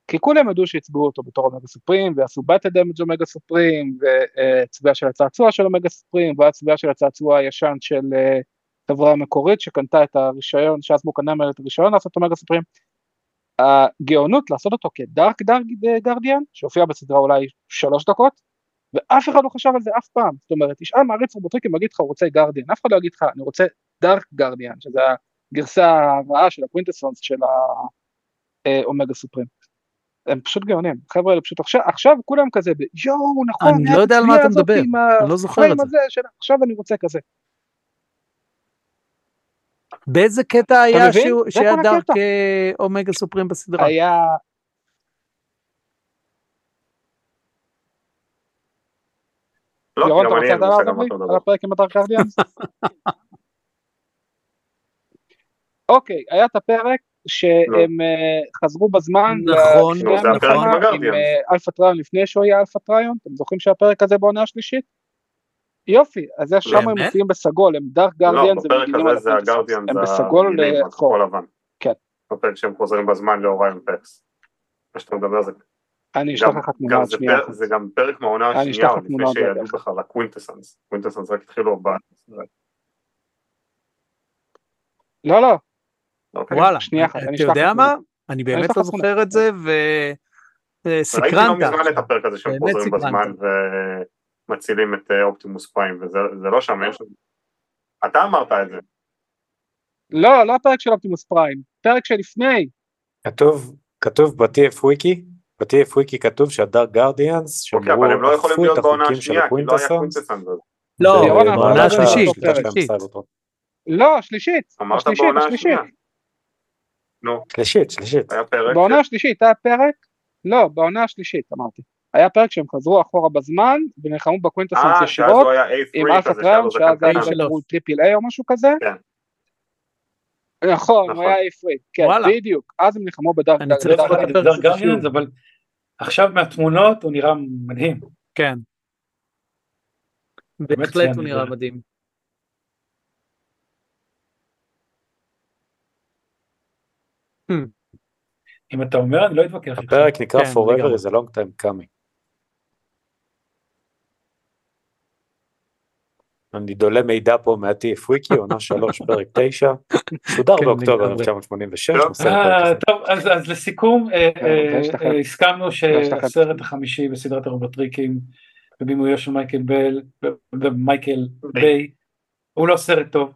כי כולם ידעו שיצבעו אותו בתור אומגה סופרים ועשו בטה דמג' אומגה סופרים וצביעה של הצעצוע של אומגה סופרים והיה צביעה של הצעצוע הישן של אה, חברה מקורית שקנתה את הרישיון, ש Hasbro קנה ממנו את הרישיון לעשות Omega Supreme. הגאונות לעשות אותו כ Dark Dark Guardian שהופיע בסדרה אולי שלוש דקות ואף אחד לא חשב על זה אף פעם, זאת אומרת, תשאל מעריץ רובוטריקים יגיד לך הוא רוצה גרדיאן, אף אחד לא יגיד לך אני רוצה Dark Guardian, שזה הגרסה הרעה של ה Quintessons של ה Omega Supreme. הם פשוט גאונים, חבר'ה האלה פשוט עכשיו, עכשיו כולם כזה, ב- יואו נכון, אני לא יודע על מה אתה מדבר, אני לא זוכר את זה. עכשיו אני רוצה כזה. באיזה קטע היה? שהוא- שהיה Dark Omega Supreme בסדרה? היה, לא, ירון אתה רוצה לדעת על. הפרק עם ה Dark Guardians? (laughs) אוקיי, היה את הפרק שהם אה, חזרו בזמן, נכון, נו, זה הפרק עם אה, Alpha Trion לפני שהוא היה Alpha Trion, אתם זוכרים שהפרק הזה בעונה השלישית? יופי, אז יש שם הם? מופיעים בסגול, הם Dark לא, Guardians, הם בפרק הזה זה ה Guardians הם בסגול אה, הכחול לבן. כן. בפרק שהם חוזרים בזמן ל Orion Pax. מה שאתה מדבר זה אני אשלח לך תמונה שנייה. זה גם פרק מהעונה השנייה, לפני שידעו. בכלל ה Quintessons. Quintessons רק התחילו ב... לא, לא, אוקיי. וואלה, שנייה אחת, אני אתה יודע מה? אני באמת לא זוכר את זה, וסקרנת. ראיתי לא מזמן את הפרק הזה שהם חוזרים. בזמן ומצילים את אה, אופטימוס פריים, וזה זה לא שם, אין שם. אתה אמרת את זה. לא, לא הפרק של אופטימוס פריים, פרק שלפני, כתוב, כתוב ב-TF וויקי, ב-TF וויקי כתוב שהדארק גרדיאנס, אוקיי, אבל הם לא יכולים להיות בעונה השנייה, כי לא היה. הזה. לא, בעונה השלישית. לא, השלישית, אמרת בעונה השנייה. נו, שלישית, שלישית. היה פרק. בעונה השלישית היה פרק, לא, בעונה השלישית אמרתי, היה פרק שהם חזרו אחורה בזמן ונלחמו ב Quintessons אה, ישירות היה עם A3 Alpha כזה, שהיה Trion לו שאז היה triple A או משהו כזה, כן. נכון, הוא נכון. היה A3, כן. בדיוק, אז הם נלחמו ב Dark אני צריך לראות את הזה Guardians. אבל עכשיו מהתמונות הוא נראה מדהים. כן. בהחלט ציין הוא נראה. מדהים. אם אתה אומר אני לא אתווכח. הפרק נקרא כן, Forever is a long time coming. אני דולה מידע פה מה-TF וויקי, עונה 3, פרק 9, שודר כן, באוקטובר לגמרי. 1986, טוב. בסרט פרק אה, אז, אז לסיכום, אה, אה, הסכמנו שהסרט החמישי בסדרת הרובוטריקים בבימויו של מייקל בל ומייקל ביי הוא לא סרט טוב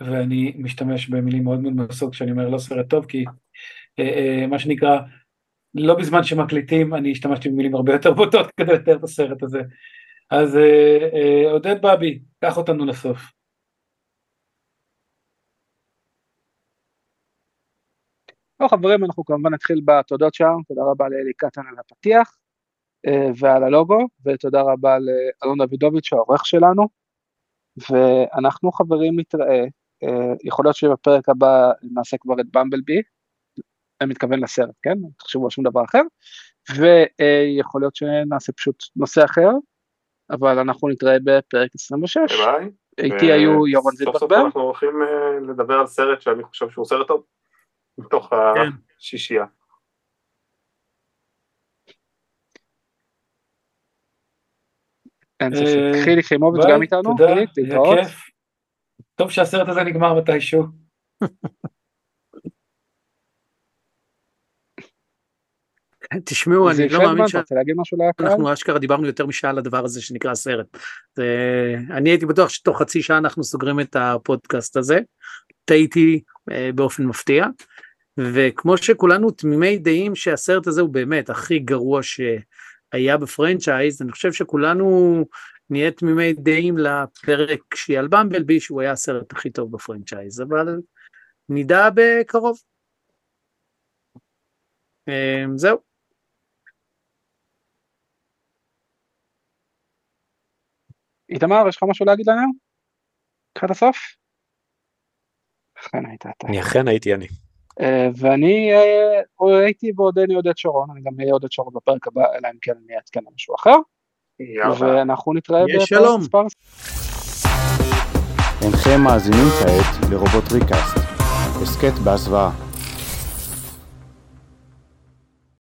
ואני משתמש במילים מאוד מנומסות כשאני אומר לא סרט טוב כי מה שנקרא לא בזמן שמקליטים אני השתמשתי במילים הרבה יותר בוטות כדי לתאר את הסרט הזה אז אה, אה, עודד בבי קח אותנו לסוף. טוב חברים אנחנו כמובן נתחיל בתודות שלנו, תודה רבה לאלי קטן על הפתיח אה, ועל הלוגו ותודה רבה לאלון דוידוביץ' העורך שלנו. ואנחנו חברים נתראה, אה, יכול להיות שבפרק הבא נעשה כבר את במבלבי, אני מתכוון לסרט כן, תחשבו על שום דבר אחר. ויכול להיות שנעשה פשוט נושא אחר אבל אנחנו נתראה בפרק 26, ביי. איתי היו ירון סוף סוף זילברברג, אנחנו הולכים אה, לדבר על סרט שאני חושב שהוא סרט טוב. מתוך כן. השישייה. אין ספק. אה, חילי חימוביץ' גם איתנו, תודה, חילי, היה להתראות. טוב שהסרט הזה נגמר מתישהו. (laughs) תשמעו, אני לא מאמין לקהל? שאנחנו אשכרה דיברנו יותר משעה על הדבר הזה שנקרא סרט. אני הייתי בטוח שתוך חצי שעה אנחנו סוגרים את הפודקאסט הזה. טעיתי אה, באופן מפתיע. וכמו שכולנו תמימי דעים שהסרט הזה הוא באמת הכי גרוע שהיה בפרנצ'ייז, אני חושב שכולנו נהיה תמימי דעים לפרק שהיא על במבלבי שהוא היה הסרט הכי טוב בפרנצ'ייז, אבל נדע בקרוב. אה, זהו. איתמר, יש לך משהו להגיד לנו? לקראת הסוף? אכן היית אתה. אני אכן הייתי אני. אה, ואני אה, הייתי ועודני עודד שרון, אני גם אהיה עודד שרון בפרק הבא, אלא אם כן אני אעדכן על משהו אחר. ואנחנו נתראה בפרק שלום. מספר אינכם מאזינים כעת לרובוט ריקאסט, הסכת בהסוואה.